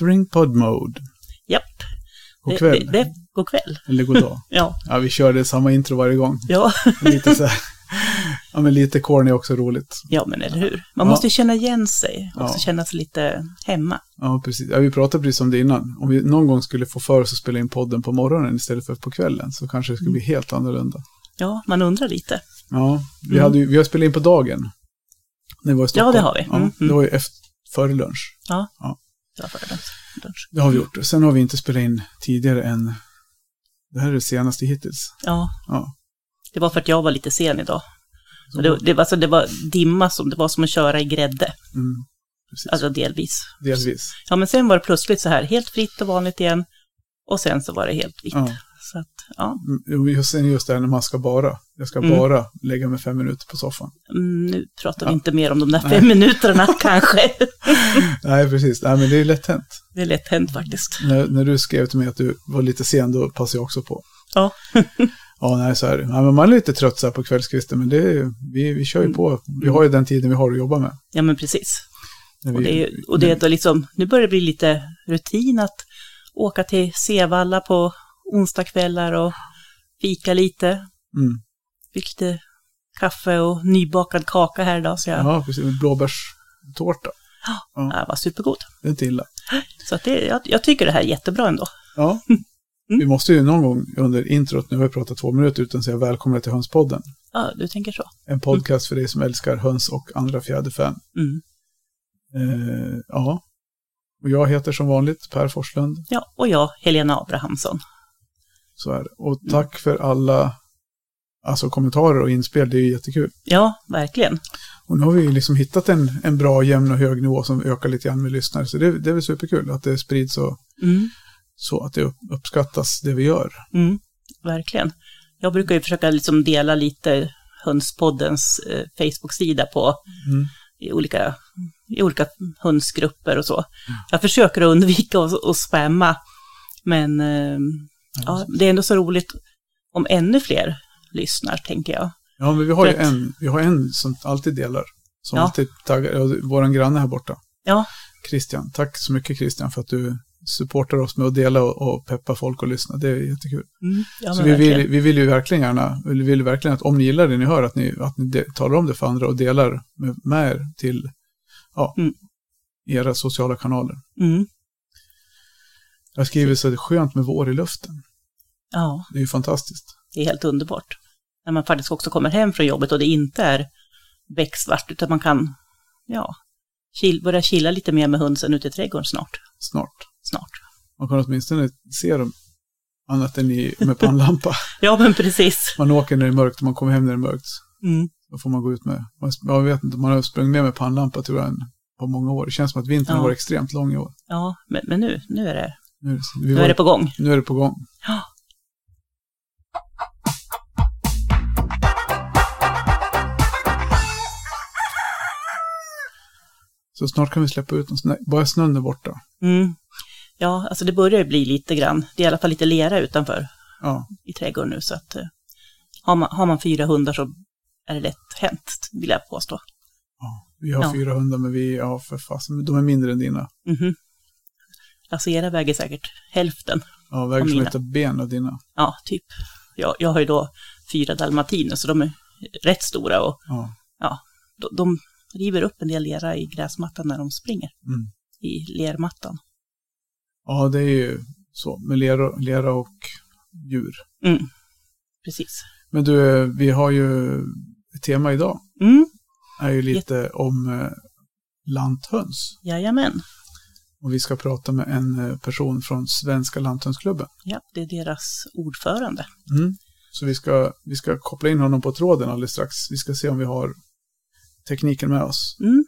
Entering pod mode. Japp. God kväll. det, det, god kväll. Eller god dag. Ja. Ja, vi kör det samma intro varje gång. Ja. Lite så här. Ja, men lite corny är också roligt. ja, men eller hur. Man Ja. måste ju känna igen sig och Ja. känna sig lite hemma. Ja, precis. Ja, vi pratade precis om det innan. Om vi någon gång skulle få för oss att spela in podden på morgonen istället för på kvällen så kanske det skulle bli helt annorlunda. Ja, man undrar lite. Ja, vi, Mm. hade vi har spelat in på dagen. När vi var i Stockholm. det har vi. Mm, Ja, det var ju efter, före lunch. Ja. Ja. Det lunch. har vi gjort. Sen har vi inte spelat in tidigare än... Det här är det senaste hittills. Ja. Ja. Det var för att jag var lite sen idag. Och det, det, var, alltså, det var dimma, som, det var som att köra i grädde. Mm. Alltså delvis. Delvis. Ja, men sen var det plötsligt så här, helt fritt och vanligt igen. Och sen så var det helt vitt. Ja. Så att, ja, Mm, Just, sen just det här när man ska bara. Jag ska Mm. bara lägga mig fem minuter på soffan. mm, nu pratar vi Ja. inte mer om de där Nej. fem minuterna kanske. Nej, precis. Nej, men det är lätt hänt. Det är lätt hänt faktiskt. När, när du skrev till mig att du var lite sen, då passade jag också på. Ja. Ja, nej, så är det. Ja, men man är lite trött så här på kvällskvisten, men det vi, vi kör ju på. Vi har ju den tiden vi har att jobba med. Ja, men precis. När Och vi, det, är- och det är då liksom, nu börjar det bli lite rutin att åka till Sevalla på onsdagskvällar och fika lite. mm, Fick lite kaffe och nybakad kaka här idag, så jag, ja, precis. Blåbärstårta. Ja. det var supergod. Det är inte illa. Så att det, jag, jag tycker det här är jättebra ändå. Ja. Mm. Vi måste ju någon gång under introt, nu har vi pratat två minuter utan säga välkomna till Hönspodden. Ja, du tänker så. En podcast för dig som älskar höns och andra fjäderfän. Mm. Eh, ja. Och jag heter som vanligt Per Forslund. Ja, och jag, Helena Abrahamsson. Så är det. Och tack för alla alltså, kommentarer och inspel. Det är ju jättekul. Ja, verkligen. Och nu har vi liksom hittat en, en bra, jämn och hög nivå som ökar lite grann med lyssnare. Så det, det är väl superkul att det sprids så, Mm. så att det upp, uppskattas det vi gör. Mm. Verkligen. Jag brukar ju försöka liksom dela lite Hönspoddens eh, Facebook-sida på Mm. i olika, i olika hönsgrupper och så. Jag försöker undvika att, att spamma, men eh, ja, det är ändå så roligt om ännu fler lyssnar, tänker jag. Ja, men vi har ju att- en, vi har en som alltid delar. Som Ja. alltid taggar, vår granne här borta. Ja, Christian. Tack så mycket Christian för att du supportar oss med att dela och, och peppa folk och lyssna. Det är jättekul. mm, ja så vi vill, vi vill ju verkligen gärna, vi vill verkligen att om ni gillar det ni hör, att ni, att ni de, talar om det för andra och delar med, med er till ja, Mm. era sociala kanaler. Mm, Jag skriver så att det är skönt med vår i luften. Ja, Det är ju fantastiskt. det är helt underbart. När man faktiskt också kommer hem från jobbet och det inte är becksvart, utan man kan ja, chill, börja chilla lite mer med hönsen ute i trädgården snart. Snart. snart. Man kan åtminstone se dem annat än i, med pannlampa. Ja, men precis. Man åker när det är mörkt och man kommer hem när det är mörkt. Mm. Då får man gå ut med, jag vet inte, man har sprungit med med pannlampa tror jag en, på många år. Det känns som att vintern Ja. har varit extremt lång i år. Ja, men, men nu, nu, är det, Nu, är det- nu är det på gång. nu är det på gång. Ja. Så snart kan vi släppa ut dem, snö- bara snön är borta. Mm. Ja, alltså det börjar ju bli lite grann. Det är i alla fall lite lera utanför Ja, i trädgården nu. Så att eh, har, man, har man fyra hundar så är det lätt hänt, vill jag påstå. ja. vi har Ja. fyra hundar men vi, ja för fasen, de är mindre än dina. Mhm. Alltså era väger säkert hälften. Ja, väger som ett ben av dina. Ja, typ. Jag, jag har ju då fyra dalmatiner, så de är rätt stora och Ja. de, de river upp en del lera i gräsmattan när de springer. Mm. I lermattan. ja, det är ju så med lera, lera och djur. Mm. Precis. Men du, vi har ju ett tema idag. Mm, är ju lite om eh, lanthöns. jajamän. Och vi ska prata med en eh, person från Svenska Lanthönsklubben. Ja, det är deras ordförande. Mm. Så vi ska, vi ska koppla in honom på tråden alldeles strax. Vi ska se om vi har tekniken med oss. Mm.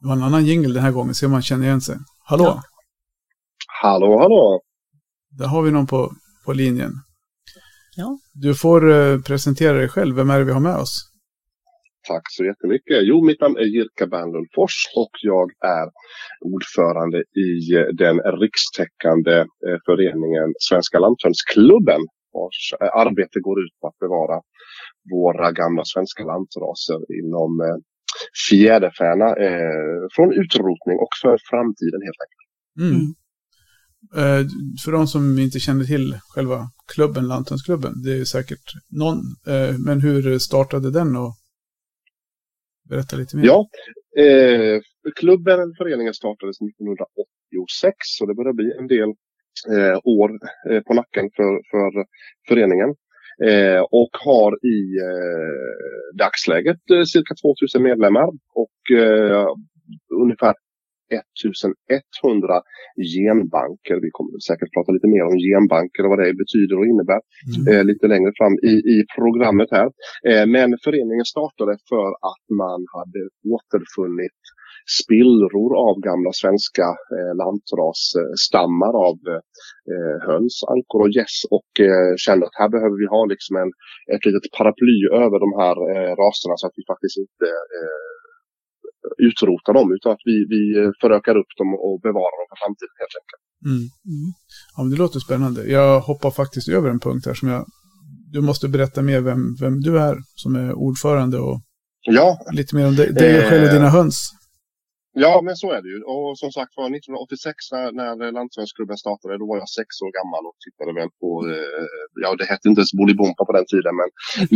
Det var en annan jingle den här gången, så man känner igen sig. Hallå, Ja. Hallå, hallå. där har vi någon på, på linjen. Ja. Du får eh, presentera dig själv. Vem är det vi har med oss? Tack så jättemycket. Jo, mitt namn är Jirka Bernlund Fors och jag är ordförande i eh, den rikstäckande eh, föreningen Svenska Lanthönsklubben vars eh, arbete går ut på att bevara våra gamla svenska lantraser inom fjäderfäna från utrotning och för framtiden helt enkelt. Mm. Mm. För de som inte känner till själva klubben, Lanthönsklubben, det är säkert någon, men hur startade den och Berätta lite mer. Ja, eh, klubben, eller föreningen startades 1986 så det börjar bli en del eh, år eh, på nacken för, för föreningen. Eh, och har i eh, dagsläget eh, cirka 2000 medlemmar och eh, ungefär 1100 genbanker. Vi kommer säkert prata lite mer om genbanker och vad det betyder och innebär mm. eh, lite längre fram i, i programmet här. Eh, men föreningen startade för att man hade återfunnit spillror av gamla svenska eh, lantrasstammar av eh, höns, ankor och gäss och eh, kände att här behöver vi ha liksom en, ett litet paraply över de här eh, raserna så att vi faktiskt inte eh, utrota dem utan att vi, vi förökar upp dem och bevarar dem för framtiden helt enkelt. Mm. Mm. Ja, men det låter spännande. Jag hoppar faktiskt över en punkt här som jag... Du måste berätta mer vem, vem du är som är ordförande och ja. lite mer om dig, dig själv och dina höns. Ja, men så är det ju. Och som sagt var 1986 när, när Landsvenskklubben startade, då var jag sex år gammal och tittade väl på, eh, ja det hette inte ens Bolibompa på den tiden, men,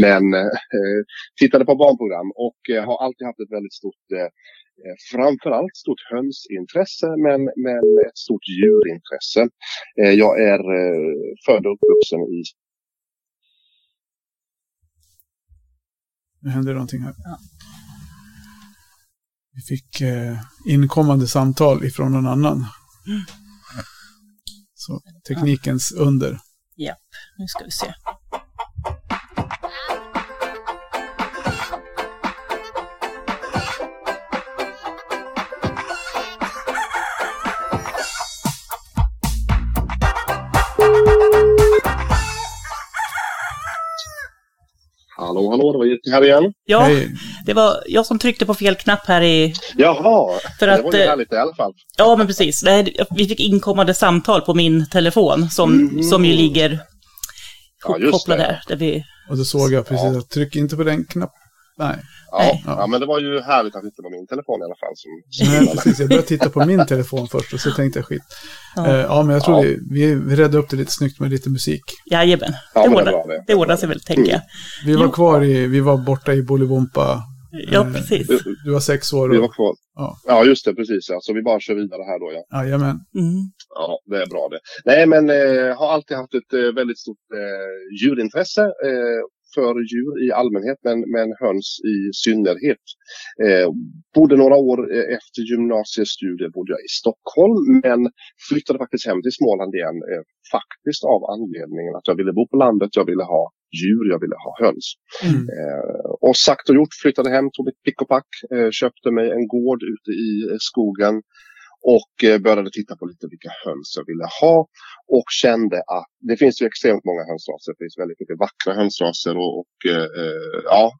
men eh, tittade på barnprogram och eh, har alltid haft ett väldigt stort eh, eh, framförallt stort hönsintresse men, men ett stort djurintresse. Eh, jag är eh, född och uppvuxen i Nu händer någonting här. Ja. Vi fick eh, inkommande samtal ifrån någon annan. Mm. Så teknikens ja. under. Japp, nu ska vi se. Hallå, hallå, det var Jytte här igen. Ja, Hej. Det var jag som tryckte på fel knapp här i... Jaha, för att, det var ju eh, härligt i alla fall. Ja, men precis. vi fick inkommande samtal på min telefon som, mm. som ju ligger ja, kopplad här. Där vi... Och då såg jag precis ja. att tryck inte på den knappen. Nej. Ja, ja, men det var ju härligt att inte var min telefon i alla fall. Som, Nej, precis. Jag började titta på min telefon först och så tänkte jag skit. Ja, uh, ja men jag tror ja. vi, vi räddade upp det lite snyggt med lite musik. Jajamän, ja, det, ordnar, det. det ordnar sig väl, tänker jag. Vi var kvar i, vi var borta i Bolibompa. Ja, uh, precis. Du, du, var sex år. Och, vi var kvar. Ja. ja, just det, precis. Ja. Så vi bara kör vidare här då, ja. Jajamän. Mm. Ja, det är bra det. Nej, men eh, har alltid haft ett eh, väldigt stort eh, djurintresse. Eh, för djur i allmänhet men, men höns i synnerhet. Eh, bodde några år eh, efter gymnasiestudier bodde jag i Stockholm men flyttade faktiskt hem till Småland igen. Eh, faktiskt av anledningen att jag ville bo på landet, jag ville ha djur, jag ville ha höns. Mm. Eh, och sagt och gjort, flyttade hem, tog mitt pick och pack, eh, köpte mig en gård ute i eh, skogen och eh, började titta på lite vilka höns jag ville ha och kände att det finns ju extremt många hönsraser. Det finns väldigt mycket vackra hönsraser och, och eh, ja,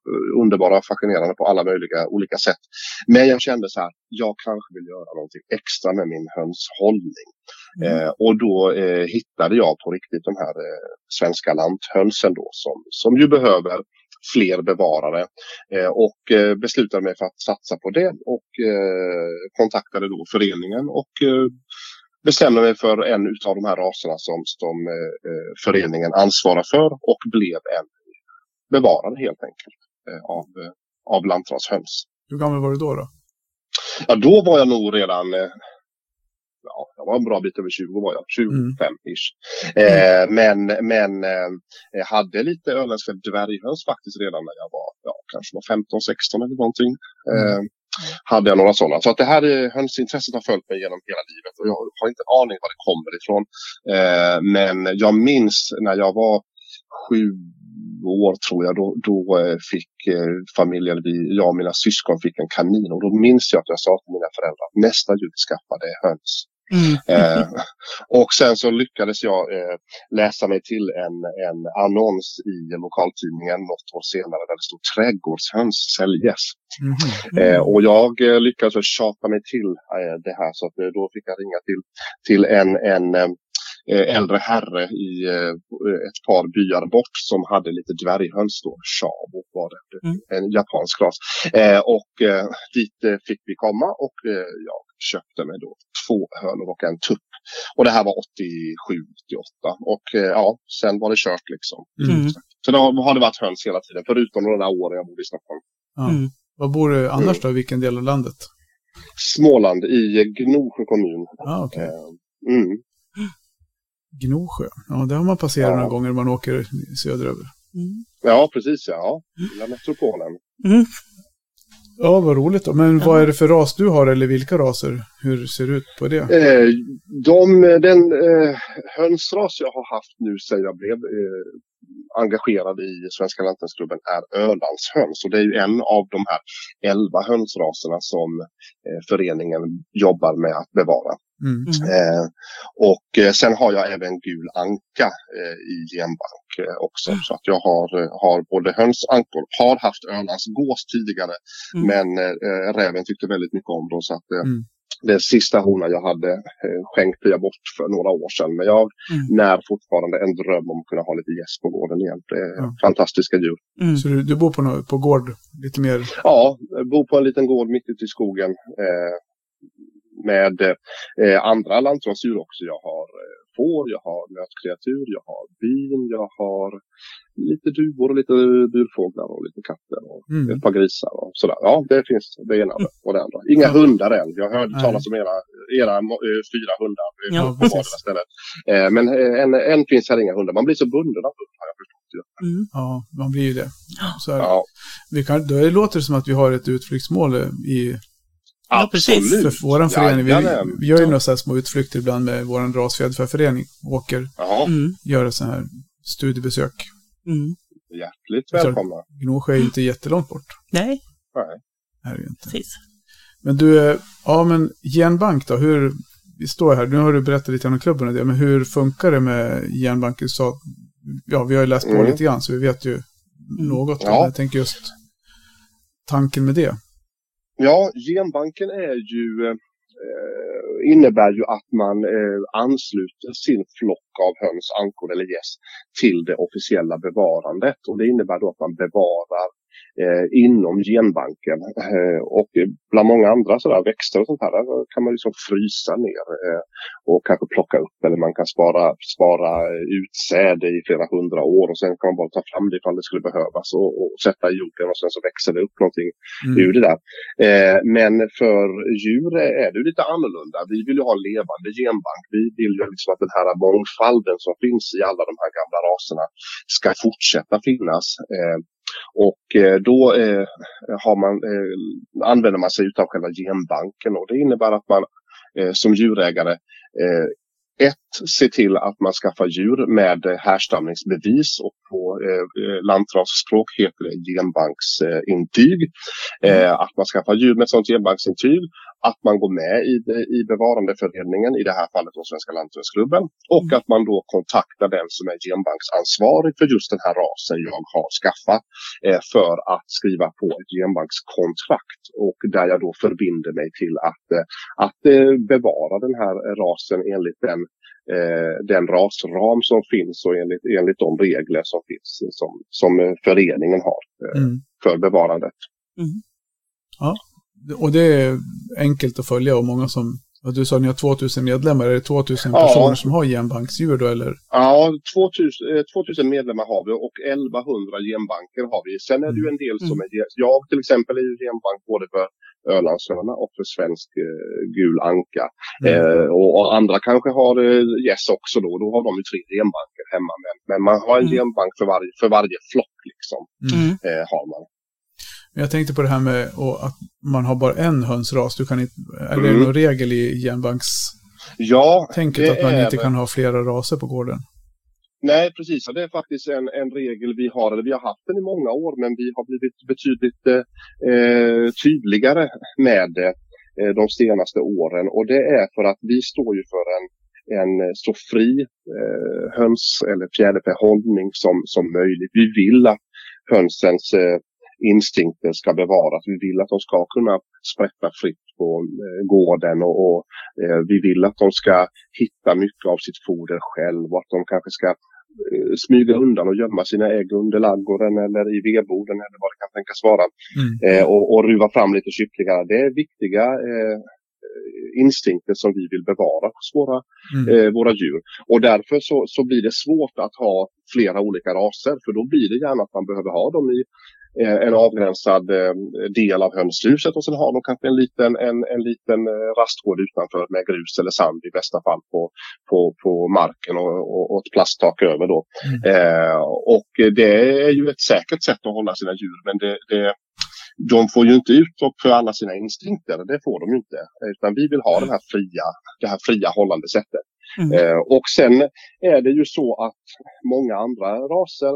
underbara och fascinerande på alla möjliga olika sätt. Men jag kände så här, jag kanske vill göra någonting extra med min hönshållning. Mm. Eh, och då eh, hittade jag på riktigt de här eh, svenska lanthönsen då som, som ju behöver fler bevarare eh, och eh, beslutade mig för att satsa på det och eh, kontaktade då föreningen och bestämde mig för en av de här raserna som, som föreningen ansvarar för och blev en bevarare helt enkelt av, av lantrashöns. Hur gammal var du då? då? Ja, då var jag nog redan ja, jag var en bra bit över 20 var jag, 25-ish. Mm. Eh, men men eh, hade lite öländska dvärghöns faktiskt redan när jag var, ja, kanske var 15-16 eller någonting. Eh, mm. Hade jag några sådana. Så att det här hönsintresset har följt mig genom hela livet och jag har inte en aning var det kommer ifrån. Eh, men jag minns när jag var sju år tror jag, då, då eh, fick eh, familjen, vi, jag och mina syskon fick en kanin och då minns jag att jag sa till mina föräldrar att nästa jul skaffar det höns Mm. Eh, och sen så lyckades jag eh, läsa mig till en, en annons i lokaltidningen något år senare där det stod trädgårdshöns säljes. Mhm. Eh, och jag lyckades tjata mig till det här så att då fick jag ringa till, till en, en äldre herre i eh, ett par byar bort som hade lite dvärghöns då. Shabo var det, Mm. en japansk ras. Eh, och eh, dit eh, fick vi komma och eh, jag köpte mig då två hönor och en tupp. Och det här var 87-88 och eh, ja, sen var det kört liksom. Mm. Så då har det varit höns hela tiden, förutom några år jag bodde i Stockholm. Mm. Var bor du annars då? Vilken del av landet? Småland i Gnosjö kommun. Ah. Eh, mm. Gnosjö. Ja, det har man passerat Ja. några gånger när man åker söderöver. Mm. Ja, precis ja. Lilla metropolen. Mm. Ja, vad roligt då. Men Ja. vad är det för ras du har eller vilka raser? Hur ser det ut på det? Eh, de, den eh, hönsras jag har haft nu sedan jag blev eh, engagerad i Svenska Lantbruksklubben är Ölandshöns. Och det är ju en av de här elva hönsraserna som eh, föreningen jobbar med att bevara. Mm. Mm. Eh, och eh, sen har jag även gul anka eh, i genbank eh, också. Så att jag har, eh, har både höns och ankor. Har haft Ölands gås tidigare. Mm. Men eh, räven tyckte väldigt mycket om dem. Så att, eh, Mm. Den sista honan jag hade eh, skänkte jag bort för några år sedan. Men jag Mm. när fortfarande en dröm om att kunna ha lite gäst på gården igen. Det är Ja. fantastiska djur. Mm. Så du, du bor på, på gård lite mer? Ja, jag bor på en liten gård mitt ute i skogen. Eh, med eh, andra lantradsdjur också. Jag har eh, får, jag har nötkreatur, jag har bin, jag har lite duvor och lite burfåglar och lite katter och Mm. ett par grisar och sådär. Ja, det finns det ena och det andra. Inga hundar än. Jag hörde Nej. talas om era, era eh, fyra hundar eh, Ja, på vardera stället. Eh, men än, än finns här inga hundar. Man blir så bunden av hund har jag förstått. Mm. Ja, man blir ju det. Så här, Ja, vi kan, då låter det som att vi har ett utflyktsmål i Ja, precis. absolut. för vår förening. Vi, vi gör ju några så här små utflykter ibland med vår rasfjäderfäförening. Åker, Ja, Mm. gör så här studiebesök. Mm. hjärtligt välkomna. Gnosjö är ju inte jättelångt bort. Nej, Nej. Är det ju inte. precis. Men du, eh, ja men genbank då, hur, vi står här, nu har du berättat lite om klubben och det, men hur funkar det med genbank? Du sa, ja vi har ju läst på Mm. lite grann så vi vet ju något. Ja. Men jag tänker just tanken med det. Ja, genbanken är ju, eh, innebär ju att man eh, ansluter sin flock av höns, ankor eller gäss till det officiella bevarandet. Och det innebär då att man bevarar inom genbanken. Eh, och bland många andra sådär växter och sånt här, där kan man liksom frysa ner eh, och kanske plocka upp eller man kan spara, spara utsäde i flera hundra år och sen kan man bara ta fram det ifall det skulle behövas och, och sätta i jorden och sen så växer det upp någonting Mm. ur det där. Eh, men för djur är det lite annorlunda. Vi vill ju ha levande genbank. Vi vill ju liksom att den här mångfalden som finns i alla de här gamla raserna ska fortsätta finnas. Och eh, då eh, har man, eh, använder man sig av själva genbanken. Och det innebär att man som djurägare ett, se till att man skaffar djur med eh, härstamningsbevis och på eh, eh, lantrasspråk heter det genbanksintyg. Eh, att man skaffar djur med sådant genbanksintyg. Att man går med i, i bevarandeföreningen, i det här fallet då Svenska Lantbruksklubben. Och att man då kontaktar den som är genbanksansvarig för just den här rasen jag har skaffat. Eh, för att skriva på ett genbankskontrakt. Och där jag då förbinder mig till att, eh, att bevara den här rasen enligt den den rasram som finns och enligt, enligt de regler som finns eh, som, som eh, föreningen har eh, Mm. för bevarandet. Och det är enkelt att följa och många som, ja, du sa att ni har 2000 medlemmar, är det 2000 Ja. personer som har genbanksdjur då eller? Ja, 2000, eh, 2000 medlemmar har vi och 1100 genbanker har vi. Sen är det ju en del som är, jag till exempel är ju genbank både för Ölandshöna och för svensk eh, gul anka. Mm. Eh, och, och andra kanske har eh, gäss också då, då har de ju tre genbanker hemma. Men, men man har en Mm. genbank för varje, för varje flock liksom. Mm. Eh, har man. Men jag tänkte på det här med att man har bara en hönsras. Du kan inte, är det Mm. någon regel i genbankstänket Ja, att man är inte det. kan ha flera raser på gården? Nej, precis. Det är faktiskt en, en regel vi har, eller vi har haft den i många år, men vi har blivit betydligt eh, eh, tydligare med det. Eh, de senaste åren och det är för att vi står ju för en, en eh, så fri eh, höns eller fjäderfähållning som, som möjligt. Vi vill att hönsens eh, instinkter ska bevaras. Vi vill att de ska kunna sprätta fritt på eh, gården och, och eh, vi vill att de ska hitta mycket av sitt foder själv och att de kanske ska smyga undan och gömma sina ägg under laggården eller i vedboden eller vad det kan tänkas vara. Mm. Eh, och, och ruva fram lite kycklingar. Det är viktiga eh, instinkter som vi vill bevara hos våra, mm. eh, våra djur. Och därför så, så blir det svårt att ha flera olika raser för då blir det gärna att man behöver ha dem i en avgränsad eh, del av hönshuset och sen har de kanske en liten, en, en liten eh, rastgård utanför med grus eller sand i bästa fall på, på, på marken och, och, och ett plasttak över då. Mm. Eh, och det är ju ett säkert sätt att hålla sina djur men det, det de får ju inte utlopp för alla sina instinkter, det får de ju inte. Utan vi vill ha den här fria, det här fria hållande sättet. Mm. Eh, och sen är det ju så att många andra raser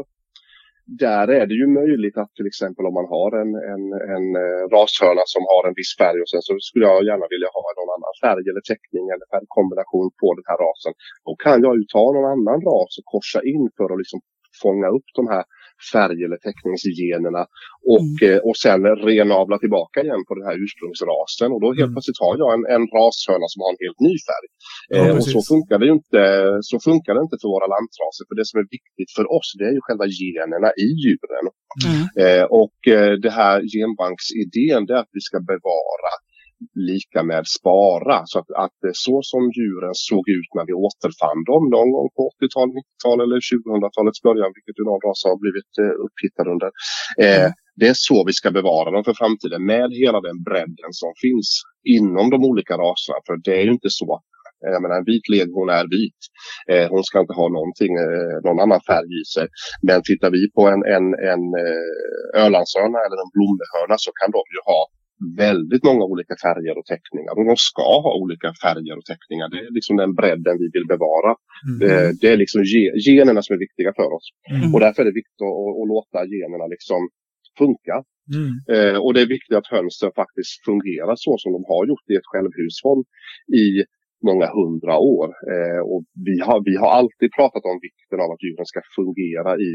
där är det ju möjligt att till exempel om man har en, en, en eh, rashörna som har en viss färg och sen så skulle jag gärna vilja ha någon annan färg eller teckning eller färgkombination på den här rasen. Då kan jag ju ta någon annan ras och korsa in för att liksom fånga upp de här färg eller teckningsgenerna och, mm. Eh, och sen renavla tillbaka igen på den här ursprungsrasen och då helt mm. plötsligt har jag en, en rashörna som har en helt ny färg. Ja, eh, och så funkar, det ju inte, så funkar det inte för våra lantraser för det som är viktigt för oss det är ju själva generna i djuren. Mm. Eh, och eh, det här genbanksidén det är att vi ska bevara lika med spara. Så att, att så som djuren såg ut när vi återfann dem någon gång på 80-talet, 90-talet eller 2000-talets början, vilket ju någon ras har blivit eh, upphittad under. Eh, mm. det är så vi ska bevara dem för framtiden med hela den bredden som finns inom de olika raserna. För det är ju inte så jag menar, en vit leghorn är vit. Eh, hon ska inte ha någonting, eh, någon annan färg i sig. Men tittar vi på en, en, en eh, ölandshörna eller en blommehörna så kan de ju ha väldigt många olika färger och teckningar. Och de ska ha olika färger och teckningar. Det är liksom den bredden vi vill bevara. Mm. Det är liksom generna som är viktiga för oss. Mm. Och därför är det viktigt att, att låta generna liksom funka. Mm. Eh, och det är viktigt att hönsen faktiskt fungerar så som de har gjort i ett självhushåll i många hundra år. Eh, och vi har, vi har alltid pratat om vikten av att djuren ska fungera i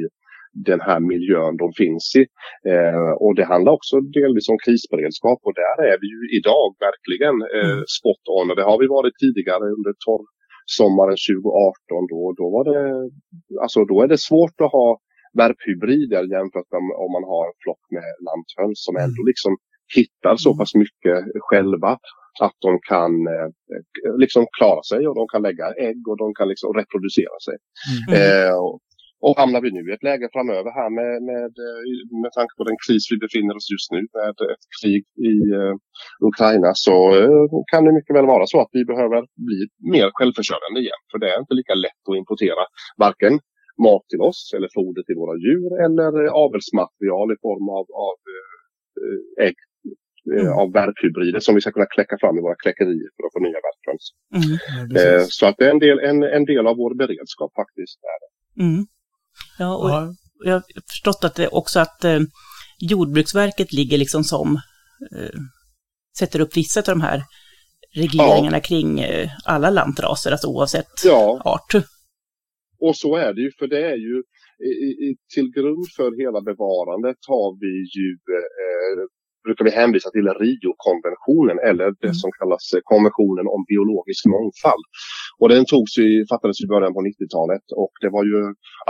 den här miljön de finns i. Eh, och det handlar också delvis om krisberedskap och där är vi ju idag verkligen eh, mm. spot on och det har vi varit tidigare under torr sommaren 2018 då, då var det, alltså då är det svårt att ha värphybrider jämfört med om man har en flock med lanthöns som ändå mm. liksom hittar så pass mycket själva att de kan eh, liksom klara sig och de kan lägga ägg och de kan liksom reproducera sig. Mm. Eh, och hamnar vi nu i ett läge framöver här med, med, eh, med tanke på den kris vi befinner oss just nu med ett krig i uh, Ukraina så uh, kan det mycket väl vara så att vi behöver bli mer självförsörjande igen. För det är inte lika lätt att importera varken mat till oss eller foder till våra djur eller avelsmaterial i form av, av uh, ägg mm. av värphybrider som vi ska kunna kläcka fram i våra kläckerier för att få nya värphöns. Mm. Ja, så att det är en del, en, en del av vår beredskap faktiskt. Mm. Ja, och ja. jag har förstått att det också att eh, Jordbruksverket ligger liksom som, eh, sätter upp vissa av de här regleringarna ja. kring eh, alla lantraser, alltså oavsett ja. art. Och så är det ju, för det är ju i, i, till grund för hela bevarandet har vi ju eh, brukar vi hänvisa till Rio-konventionen eller det mm. som kallas eh, konventionen om biologisk mångfald. Och den togs i, fattades i början på 90-talet och det var ju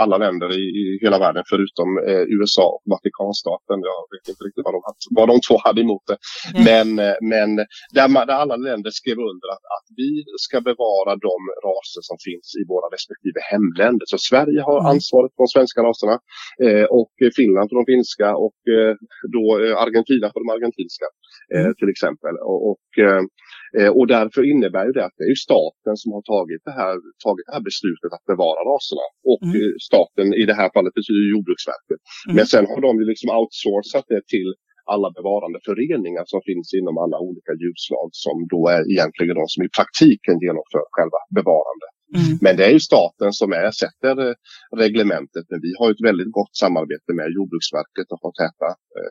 alla länder i, i hela världen förutom eh, USA och Vatikanstaten. Jag vet inte riktigt vad de, vad de två hade emot det. Mm. Men, eh, men där, där, alla länder skrev under att, att vi ska bevara de raser som finns i våra respektive hemländer. Så Sverige har mm. ansvaret för de svenska raserna eh, och Finland för de finska och eh, då eh, Argentina de argentinska eh, mm. till exempel. Och, och, eh, och därför innebär det att det är staten som har tagit det här, tagit det här beslutet att bevara raserna. Och mm. Eh, staten i det här fallet betyder Jordbruksverket. Mm. Men sen har de ju liksom outsourcat det till alla bevarande föreningar som finns inom alla olika djurslag som då är egentligen de som i praktiken genomför själva bevarandet. Mm. Men det är ju staten som är, sätter reglementet. Men vi har ett väldigt gott samarbete med Jordbruksverket och har täta eh,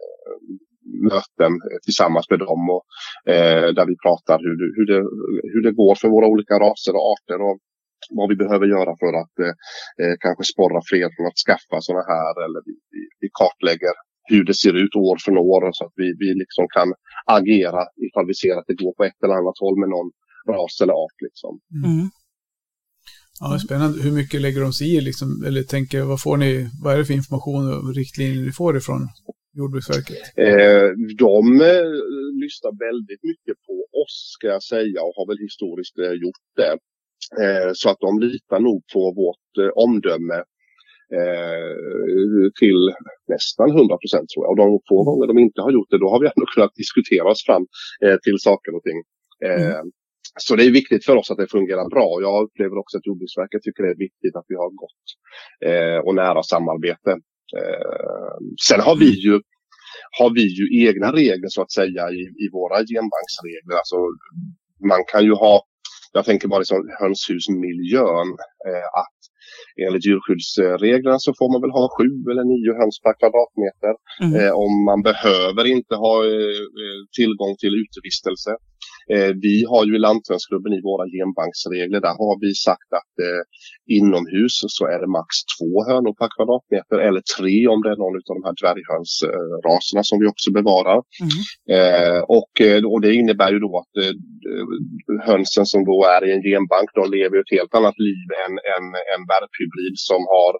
möten tillsammans med dem och eh, där vi pratar hur, hur, det, hur det går för våra olika raser och arter och vad vi behöver göra för att eh, eh kanske sporra fler från att skaffa sådana här eller vi, vi, vi kartlägger hur det ser ut år för år så att vi, vi liksom kan agera ifall vi ser att det går på ett eller annat håll med någon ras eller art. Liksom. Mm. Ja, spännande. Hur mycket lägger de sig i? Liksom, eller tänker, vad, får ni, vad är det för information och riktlinjer ni får ifrån Jordbruksverket? Eh, de eh, lyssnar väldigt mycket på oss ska jag säga och har väl historiskt eh, gjort det. Eh, så att de litar nog på vårt eh, omdöme eh, till nästan 100 procent tror jag. Och de få gånger de inte har gjort det då har vi ändå kunnat diskutera oss fram till saker och ting. Mm. Så det är viktigt för oss att det fungerar bra. Jag upplever också att Jordbruksverket tycker det är viktigt att vi har gott och nära samarbete. Eh, sen har vi ju har vi ju egna regler så att säga i, i våra genbanksregler. Alltså, man kan ju ha, jag tänker bara liksom hönshusmiljön, eh, att enligt djurskyddsreglerna så får man väl ha sju eller nio höns per kvadratmeter. Mm. Eh, om man behöver inte ha eh, eh tillgång till utevistelse. Eh, vi har ju i Lantmänsklubben i våra genbanksregler, där har vi sagt att eh, inomhus så är det max två hönor per kvadratmeter eller tre om det är någon av de här dvärghönsraserna som vi också bevarar. Mm. Eh, och, och det innebär ju då att hönsen som då är i en genbank, de lever ett helt annat liv än en, en värphybrid som har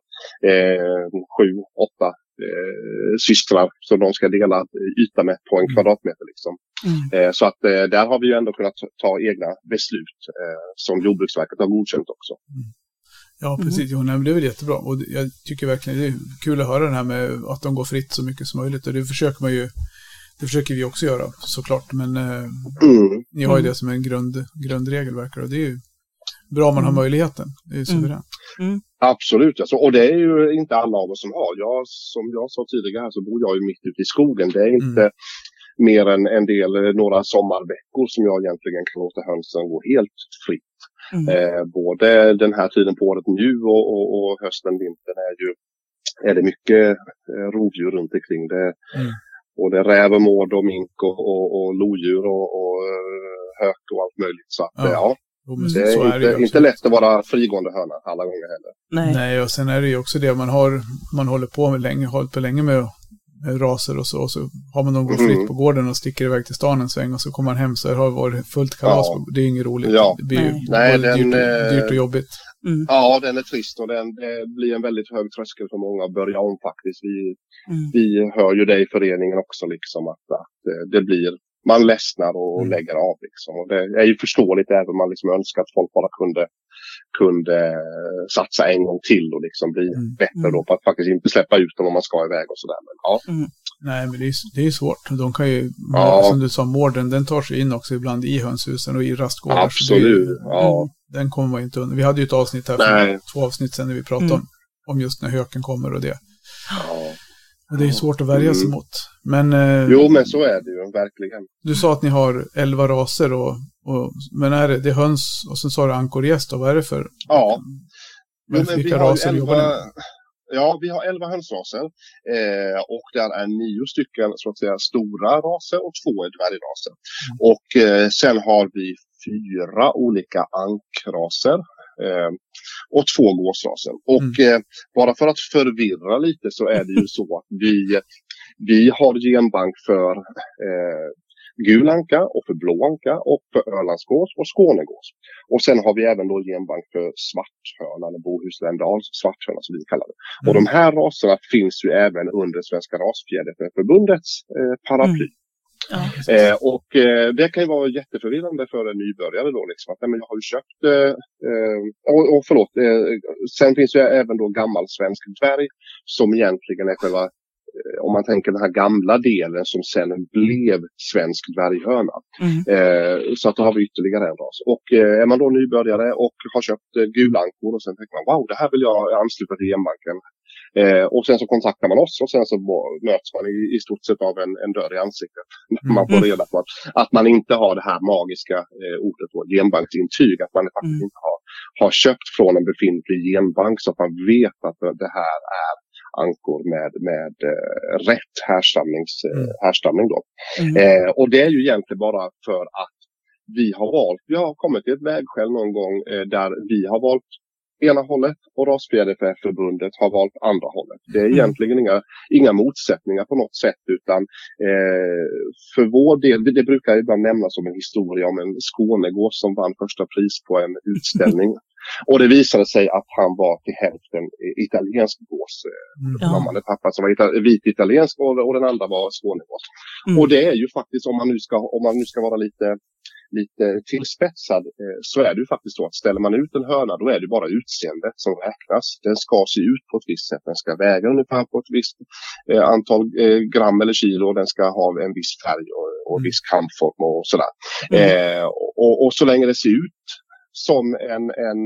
eh, sju, åtta eh, systrar som de ska dela yta med på en mm. kvadratmeter. Liksom. Mm. Eh, så att eh, där har vi ju ändå kunnat ta egna beslut eh, som Jordbruksverket har godkänt också. Mm. Ja, precis. Mm. Jo, det är väl jättebra. Och jag tycker verkligen det är kul att höra det här med att de går fritt så mycket som möjligt. Och det försöker man ju det försöker vi också göra såklart, men eh, mm. ni har ju det som en grund, grundregel verkar och det är ju bra man har mm. möjligheten. Det är ju suveränt. Mm. Absolut, alltså, och det är ju inte alla av oss som har. Jag, som jag sa tidigare så bor jag ju mitt ute i skogen. Det är inte mm. mer än en del, eh, några sommarveckor som jag egentligen kan låta hönsen gå helt fritt. Mm. Eh, både den här tiden på året nu och, och, och hösten, vintern är ju är det mycket eh, rovdjur runt omkring. Det, mm. Både räv och mård och mink och, och, och lodjur och, och eh, hök och allt möjligt. Så att, ja. ja Jo, det är, är inte, det inte lätt att vara frigående höna alla gånger heller. Nej. Nej, och sen är det ju också det man har, man håller på med länge, hållit på länge med, med raser och så, och så har man dem gå fritt mm. på gården och sticker iväg till stan en sväng och så kommer man hem så har det varit fullt kalas. Ja. Det är inget roligt. Ja. Det blir Nej. Nej, den, dyrt, och, dyrt och jobbigt. Mm. Ja, den är trist och den, det blir en väldigt hög tröskel för många att börja om faktiskt. Vi, mm. vi hör ju det i föreningen också, liksom att, att eh, det blir man ledsnar och mm. lägger av. Liksom. Och det är ju förståeligt även om man liksom önskar att folk bara kunde, kunde satsa en gång till och liksom bli mm. bättre då mm. på att faktiskt inte släppa ut dem om man ska iväg och sådär. Men, ja. Mm. Nej, men det är, det är svårt. De kan ju, ja. som du sa, mården, den tar sig in också ibland i hönshusen och i rastgårdar. Absolut, ju, ja. Den kommer man inte undan. Vi hade ju ett avsnitt här för två avsnitt sedan när vi pratade mm. om, om just när höken kommer och det. Ja. Och det är svårt att värja sig mm. mot. Men, eh, jo, men så är det ju verkligen. Du sa att ni har elva raser, och, och, men är det, det är höns och sen sa du ankorgäst, vad är det för? Ja. Men, men vilka raser elva, jobbar ni med? Ja, vi har elva hönsraser eh, och där är nio stycken så att säga stora raser och två är dvärgraser. Mm. Och eh, sen har vi fyra olika ankraser eh, och två gåsraser. Och mm. eh, bara för att förvirra lite så är det ju så att vi, vi har genbank för eh, gul anka och för blå anka och för Ölandsgås och Skånegås. Och sen har vi även då genbank för svarthörna eller bohuslän svarthörna som vi kallar det. Mm. Och de här raserna finns ju även under Svenska Rasfjäderförbundets eh, paraply. Mm. Ja, eh, och eh, det kan ju vara jätteförvirrande för en nybörjare då liksom. Att, nej, men jag har ju köpt, eh, eh och, och förlåt, eh, sen finns ju även då gammal svensk dvärg som egentligen är själva eh, om man tänker den här gamla delen som sen blev svensk dvärghöna. Mm. Eh, så att då har vi ytterligare en ras. Och eh, är man då nybörjare och har köpt eh, gulankor och sen tänker man wow, det här vill jag ansluta till genbanken. Eh, och sen så kontaktar man oss och sen så möts man i, i stort sett av en, en dörr i ansiktet. Mm. Man får reda på att, att man inte har det här magiska eh, ordet på genbanksintyg. Att man faktiskt mm. inte har, har köpt från en befintlig genbank så att man vet att det här är ankor med, med eh, rätt härstamnings, eh, Mm. härstamning. Då. Mm. Eh, och det är ju egentligen bara för att vi har valt, vi har kommit till ett vägskäl någon gång eh, där vi har valt ena hållet och Rasbiograförbundet har valt andra hållet. Det är Mm. egentligen inga, inga motsättningar på något sätt utan eh, för vår del, det, det brukar ibland nämnas som en historia om en Skånegås som vann första pris på en utställning. och det visade sig att han var till hälften italiensk gås. Mm. Ja. Mamman och pappan som var ita- vit italiensk och, och den andra var Skånegås. Mm. Och det är ju faktiskt om man nu ska, om man nu ska vara lite lite tillspetsad eh, så är det ju faktiskt så att ställer man ut en höna då är det bara utseendet som räknas. Den ska se ut på ett visst sätt. Den ska väga ungefär på ett visst eh, antal eh, gram eller kilo och den ska ha en viss färg och, och en viss kamform och sådär. Mm. Eh, och, och så länge det ser ut som en, en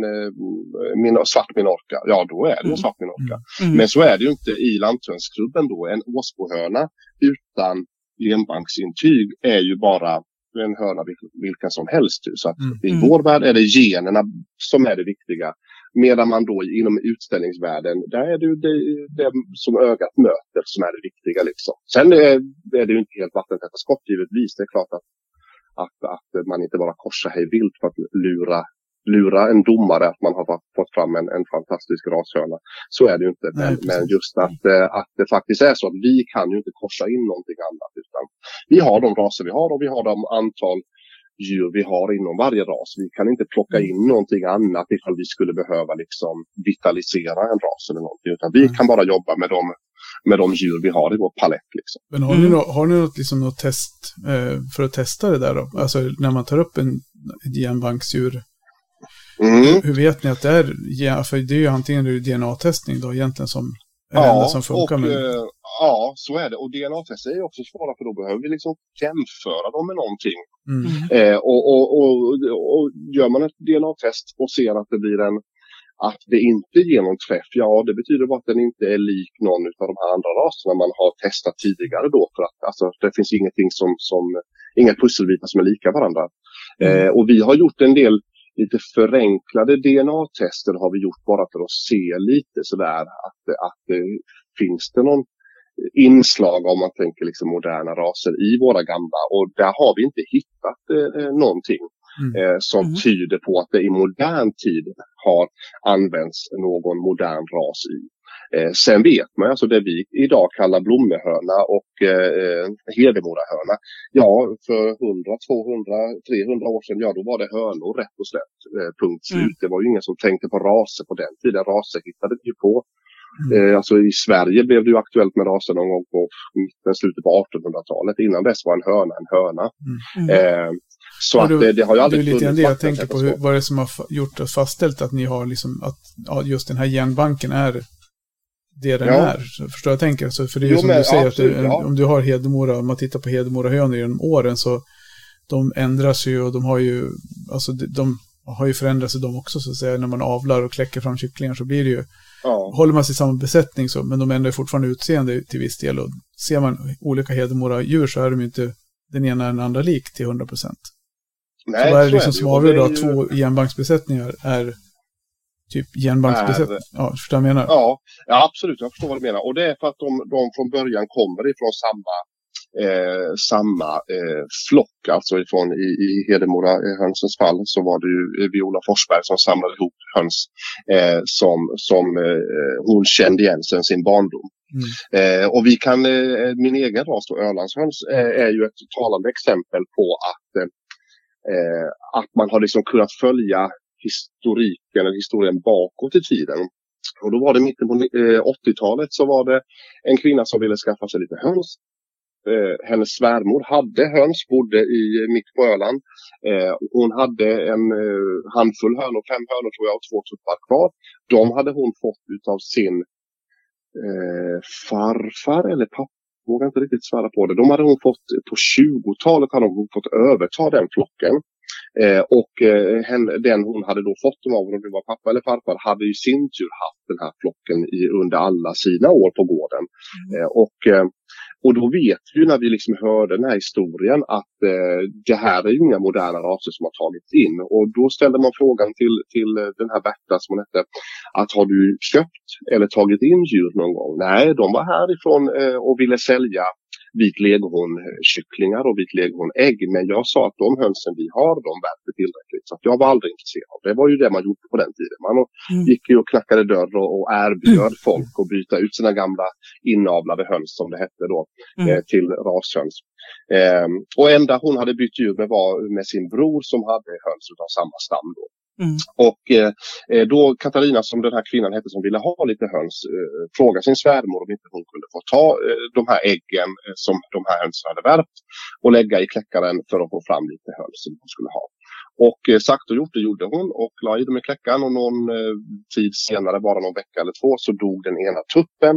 min, svart minorca, ja då är det en Mm. svart minorca. Mm. Men så är det ju inte i Lanthönsklubben då. En Åsbohöna utan genbanksintyg är ju bara en höna vil- vilken som helst. Så att Mm. i Mm. vår värld är det generna som är det viktiga. Medan man då inom utställningsvärlden, där är det det, det som ögat möter som är det viktiga. Liksom. Sen är, är det ju inte helt vattentäta skott givetvis. Det är klart att, att, att man inte bara korsar hej vilt för att lura lura en domare att man har fått- fram en, en fantastisk rashörna. Så är det ju inte. Men, men just att, eh, att det faktiskt är så att vi kan ju inte korsa in någonting annat. Utan vi har de raser vi har och vi har de antal djur vi har inom varje ras. Vi kan inte plocka in någonting annat ifall vi skulle behöva liksom vitalisera en ras eller någonting. Utan vi Mm. kan bara jobba med de, med de djur vi har i vår palett. Liksom. Men har ni, Mm. nå- har ni något, liksom, något test eh, för att testa det där då? Alltså när man tar upp en ett genbanksdjur. Mm. Hur vet ni att det är, för det är ju antingen DNA-testning då egentligen som är det enda som funkar. och, men, eh, ja, så är det. Och DNA-tester är också svåra för då behöver vi liksom jämföra dem med någonting. mm, Mm. Eh, och, och, och, och gör man ett DNA-test och ser att det blir en att det inte ger någon träff, ja det betyder bara att den inte är lik någon av de här andra raserna man har testat tidigare då. För att alltså, det finns ingenting som, som inga pusselbitar som är lika varandra. Eh, och vi har gjort en del lite förenklade DNA-tester har vi gjort bara för att se lite sådär att, att eh, finns det någon inslag om man tänker liksom moderna raser i våra gamla och där har vi inte hittat eh, någonting Mm. eh, som Mm. tyder på att det i modern tid har använts någon modern ras i. Eh, sen vet man alltså det vi idag kallar blommehörna och eh, hedemorahörna. Ja, för 100, 200, 300 år sedan, ja då var det hönor rätt och slätt. Eh, punkt slut. Det var ju ingen som tänkte på raser på den tiden. Raser hittade vi ju på. Eh, alltså i Sverige blev det ju aktuellt med raser någon gång på mitten, slutet på 1800-talet. Innan dess var en höna en höna. Mm. Eh, så Ja, att det- det, det har ju det är aldrig lite funnits det jag tänker på. Hur, vad är det som har gjort och fastställt att ni har liksom, att ja, just den här genbanken är det den Ja. är? Förstår jag tänker? Så för det är ju Jo, som men du säger, absolut, att det, ja. om du har Hedemora, om man tittar på Hedemorahönor genom åren så de ändras ju och de har ju, alltså de, har ju förändrats de också så att säga. När man avlar och kläcker fram kycklingar så blir det ju, Ja. håller man sig i samma besättning så, men de ändrar fortfarande utseende till viss del. Och ser man olika Hedemora-djur så är de ju inte den ena den andra lik till 100 procent. Nej, så vad är det liksom som avgör då att ju- två genbanksbesättningar är typ genbanksbesättning? Ja, förstår jag menar? Ja, ja, absolut. Jag förstår vad du menar. Och det är för att de, de från början kommer ifrån samma, eh, samma eh, flock. Alltså ifrån i, i Hedemora eh, hönsens fall så var det ju eh, Viola Forsberg som samlade ihop höns eh, som, som eh, hon kände igen sedan sin barndom. Mm. Eh, och vi kan, eh, min egen ras då, Ölandshöns, eh, är ju ett talande exempel på att, att man har liksom kunnat följa historiken eller historien bakåt i tiden. Och då var det mitten på 80-talet eh, så var det en kvinna som ville skaffa sig lite höns. Eh, hennes svärmor hade höns, bodde i, mitt på Öland. Eh, hon hade en eh, handfull hönor, fem hönor tror jag och två tuppar kvar. De hade hon fått utav sin eh, farfar eller pappa. Vågar inte riktigt svära på det. De hade hon fått på 20-talet hade hon fått överta den flocken. Eh, och eh, den hon hade då fått dem av, om det var pappa eller farfar, hade i sin tur haft den här flocken i, under alla sina år på gården. Mm. Eh, och och då vet vi när vi liksom hörde den här historien att det här är ju inga moderna raser som har tagits in. Och då ställde man frågan till, till den här Berta som hon hette. Att har du köpt eller tagit in djur någon gång? Nej, de var härifrån och ville sälja vit leghornkycklingar och vit leghornägg. Men jag sa att de hönsen vi har, de värper tillräckligt. Så jag var aldrig intresserad. Det var ju det man gjorde på den tiden. Man mm. gick ju och knackade dörr och, och erbjöd mm. folk att byta ut sina gamla inavlade höns som det hette då mm. eh, till rashöns. Eh, och enda hon hade bytt djur med var med sin bror som hade höns av samma stam. Då. Mm. Och eh, eh, då Katarina som den här kvinnan hette som ville ha lite höns eh, frågade sin svärmor om inte hon kunde få ta eh, de här äggen eh, som de här hönsen hade värpt och lägga i kläckaren för att få fram lite höns som hon skulle ha. Och eh, sagt och gjort, det gjorde hon och la i dem i kläckaren och någon eh, tid senare, bara någon vecka eller två, så dog den ena tuppen.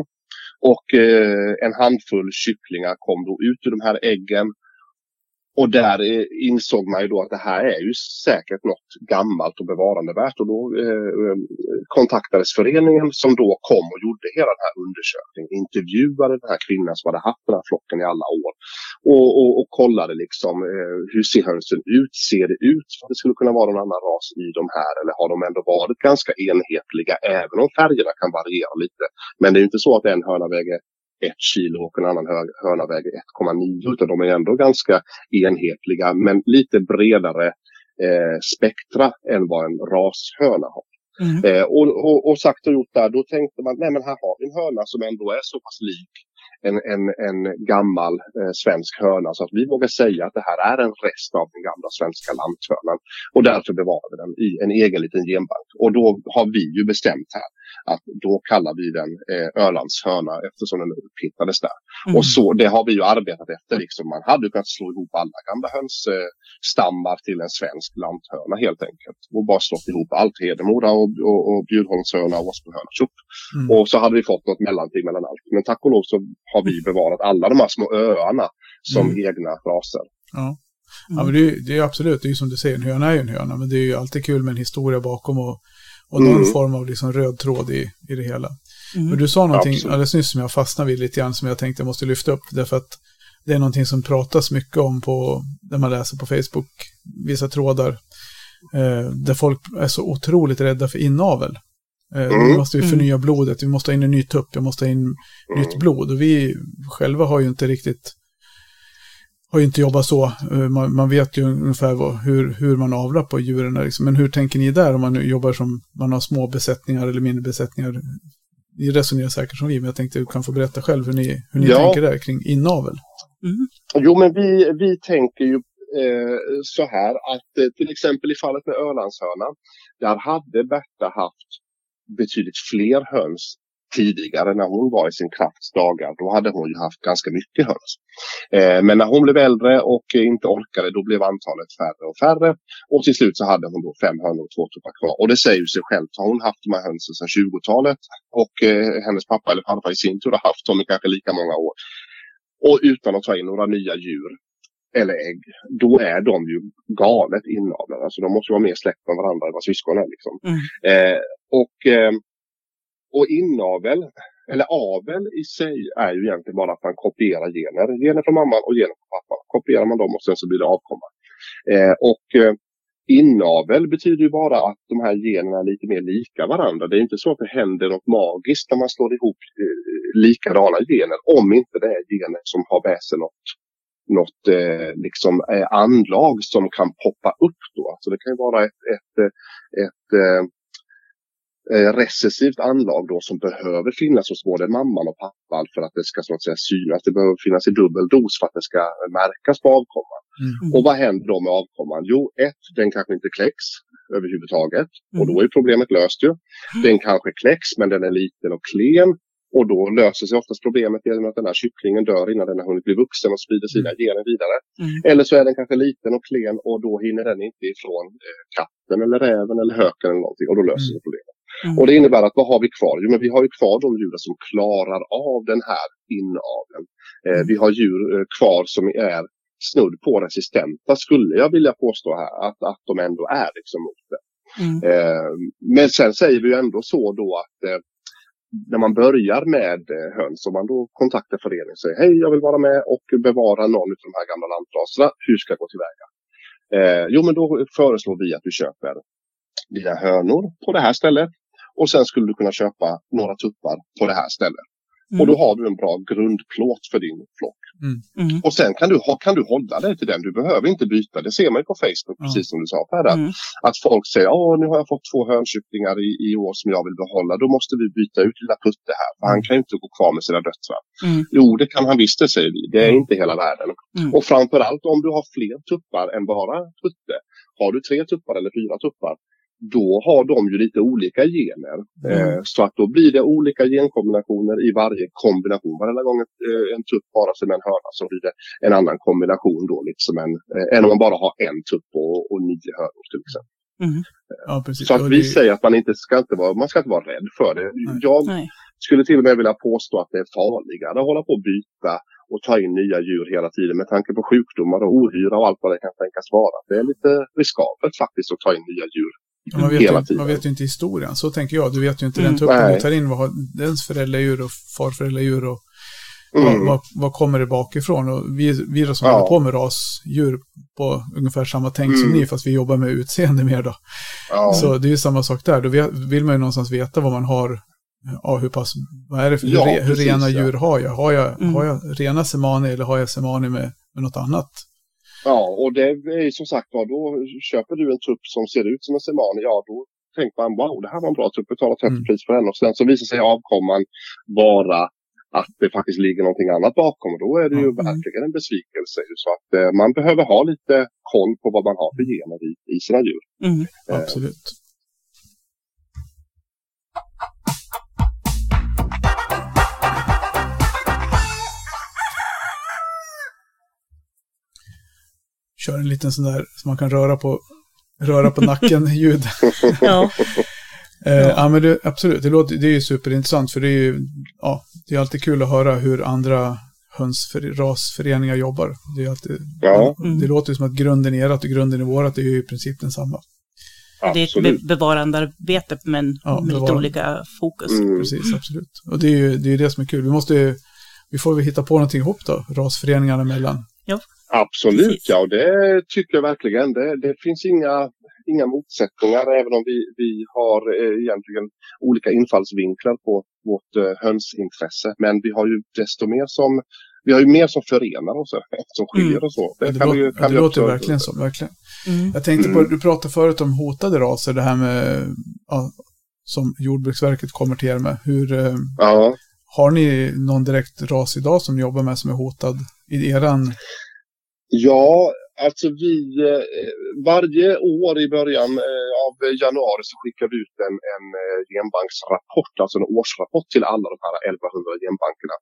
Och eh, en handfull kycklingar kom då ut ur de här äggen och där eh, insåg man ju då att det här är ju säkert något gammalt och bevarandevärt och då eh, eh, kontaktades föreningen som då kom och gjorde hela den här undersökningen. Intervjuade den här kvinnan som hade haft den här flocken i alla år och, och, och kollade liksom eh, hur ser hönsen ut? Ser det ut som att det skulle kunna vara någon annan ras i de här eller har de ändå varit ganska enhetliga även om färgerna kan variera lite. Men det är inte så att en höna väger ett kilo och en annan höna väger 1,9 utan de är ändå ganska enhetliga men lite bredare eh, spektra än vad en rashöna har. Mm. Eh, och, och, och, sagt och gjort där, då tänkte man, nej men här har vi en höna som ändå är så pass lik en, en, en gammal eh, svensk höna så att vi vågar säga att det här är en rest av den gamla svenska lanthörnan. Och därför bevarar vi den i en egen liten genbank. Och då har vi ju bestämt här att då kallar vi den eh, Ölands hörna eftersom den upphittades där. Mm. Och så, det har vi ju arbetat efter. Liksom. Man hade kunnat slå ihop alla gamla hönsstammar till en svensk lanthörna helt enkelt. Och bara slått ihop allt. Hedemora och, och, och Bjurholmshörna och Åsbohörna. Mm. Och så hade vi fått något mellanting mellan allt. Men tack och lov så har vi bevarat alla de här små öarna som mm. egna raser. Ja. Ja, men det, är, det är absolut, det är ju som du säger, en höna är ju en höna, men det är ju alltid kul med en historia bakom och och någon mm. form av liksom röd tråd i, i det hela. Mm. Men du sa någonting Absolut. alldeles nyss som jag fastnade vid lite grann som jag tänkte jag måste lyfta upp. Därför att det är någonting som pratas mycket om på, när man läser på Facebook, vissa trådar. Eh, där folk är så otroligt rädda för inavel. Eh, mm. Nu måste vi förnya mm. blodet, vi måste ha in en ny tupp, vi måste ha in mm. nytt blod. Och vi själva har ju inte riktigt har ju inte jobbat så. Eh, man, man vet ju ungefär vad, hur, hur man avlar på djuren. Liksom. Men hur tänker ni där om man jobbar som man har små besättningar eller mindre besättningar? Ni resonerar säkert som vi, men jag tänkte att du kan få berätta själv hur ni, hur ni ja. tänker där kring inavel. Mm. Jo, men vi, vi tänker ju eh, så här att eh, till exempel i fallet med Ölandshörnan, där hade Berta haft betydligt fler höns tidigare när hon var i sin krafts dagar, då hade hon ju haft ganska mycket höns. Eh, men när hon blev äldre och inte orkade, då blev antalet färre och färre. Och till slut så hade hon då fem hönor och två tuppar kvar. Och det säger ju sig självt, har hon haft de här hönsen sedan 20-talet och eh, hennes pappa eller farfar i sin tur har haft dem i kanske lika många år. Och utan att ta in några nya djur eller ägg, då är de ju galet inavlade. Alltså de måste vara mer släkt med varandra än vad syskon är. Liksom. Mm. Eh, och eh, och inavel, eller avel i sig, är ju egentligen bara att man kopierar gener. Gener från mamman och gener från pappan. Kopierar man dem och sen så blir det avkomma. Eh, och eh, inavel betyder ju bara att de här generna är lite mer lika varandra. Det är inte så att det händer något magiskt när man slår ihop eh, likadana gener. Om inte det är gener som har med sig något något eh, liksom, eh, anlag som kan poppa upp då. Alltså det kan ju vara ett, ett, ett, ett eh, recessivt anlag då som behöver finnas hos både mamman och pappan för att det ska så att säga synas. Det behöver finnas i dubbel dos för att det ska märkas på avkomman. Mm. Och vad händer då med avkomman? Jo, ett, den kanske inte kläcks överhuvudtaget mm. och då är problemet löst ju. Mm. Den kanske kläcks men den är liten och klen och då löser sig oftast problemet genom att den här kycklingen dör innan den har hunnit bli vuxen och sprider sina mm. gener vidare. Mm. Eller så är den kanske liten och klen och då hinner den inte ifrån eh, katten eller räven eller höken eller någonting och då löser sig mm. problemet. Mm. Och det innebär att vad har vi kvar? Jo, men vi har ju kvar de djuren som klarar av den här inaveln. Eh, mm. vi har djur eh, kvar som är snudd på resistenta skulle jag vilja påstå här att, att de ändå är liksom mot det. Mm. Eh, men sen säger vi ju ändå så då att eh, när man börjar med eh, höns, om man då kontaktar föreningen och säger hej jag vill vara med och bevara någon av de här gamla lantraserna, hur ska jag gå tillväga? Eh, jo men då föreslår vi att du köper dina hönor på det här stället och sen skulle du kunna köpa några tuppar på det här stället. Mm. Och då har du en bra grundplåt för din flock. Mm. Och sen kan du, ha, kan du hålla dig till den. Du behöver inte byta. Det ser man ju på Facebook, precis som du sa Per. där. Mm. Att folk säger Åh, nu har jag fått två hönkycklingar i, i år som jag vill behålla. Då måste vi byta ut lilla Putte här. För han kan ju inte gå kvar med sina döttrar. Mm. Jo, det kan han visst det, säger vi. Det är Mm. inte hela världen. Mm. Och framförallt om du har fler tuppar än bara Putte. Har du tre tuppar eller fyra tuppar. Då har de ju lite olika gener. Mm. Eh, så att då blir det olika genkombinationer i varje kombination. Varje gång ett, eh, en tupp parar sig med en höna så blir det en annan kombination då. Liksom en, eh, än om man bara har en tupp och, och nio hönor till exempel. Mm. Ja, precis. Så att vi det- säger att man inte ska, inte vara, man ska inte vara rädd för det. Nej. Jag Nej. skulle till och med vilja påstå att det är farligare att hålla på och byta och ta in nya djur hela tiden med tanke på sjukdomar och ohyra och allt vad det kan tänkas vara. Det är lite riskabelt faktiskt att ta in nya djur. Man, vet hela ju, tiden. man vet ju inte historien. Så tänker jag. Du vet ju inte Mm. den tuppen Nej. du tar in. Vad har dens föräldradjur och farföräldradjur och Mm. vad, vad, vad kommer det bakifrån? Och vi, vi då som Ja. håller på med rasdjur på ungefär samma tänk som Mm. ni, fast vi jobbar med utseende mer då. Ja. Så det är ju samma sak där. Då vet- vill man ju någonstans veta vad man har. Ja, hur pass, vad är det för, Ja, hur, re- hur precis, rena ja. djur har jag? Har jag, Mm. har jag rena semani eller har jag semani med, med något annat? Ja, och det är som sagt var, då köper du en trupp som ser ut som en semani, ja då tänker man wow, det här var en bra trupp, betala 30 Mm. pris för den. Och sen så visar sig avkomman vara att det faktiskt ligger någonting annat bakom och då är det ju Mm. verkligen en besvikelse. Så att eh, man behöver ha lite koll på vad man har för gener i, i sina djur. Mm. Eh, Kör en liten sån där som man kan röra på, röra på nacken-ljud. Ja. Eh, ja. men det, absolut, det, låter, det är ju superintressant för det är ju ja, det är alltid kul att höra hur andra hönsrasföreningar jobbar. Det, är alltid, Ja. Mm. det låter ju som att grunden i ert och grunden i vårat är ju i princip densamma. Det är ett Absolut. be- bevarandearbete men Ja, med lite olika fokus. Mm. Precis, absolut. Och det är ju det, är det som är kul. Vi måste ju, vi får väl hitta på någonting ihop då, rasföreningarna emellan. Absolut, Precis. ja och det tycker jag verkligen. Det, det finns inga, inga motsättningar även om vi, vi har eh, egentligen olika infallsvinklar på vårt eh, hönsintresse. Men vi har ju desto mer som vi har ju mer som förenar oss än som skiljer Mm. oss åt. Det, kan vi kan det vi låter verkligen så, verkligen. Mm. Jag tänkte på, Mm. du pratade förut om hotade raser, det här med, ja, som Jordbruksverket kommer till er med. Hur, eh, Ja, har ni någon direkt ras idag som ni jobbar med som är hotad i eran? Ja, alltså vi eh, varje år i början eh, av januari så skickar vi ut en, en eh, genbanksrapport, alltså en årsrapport till alla de här 1100 genbankerna.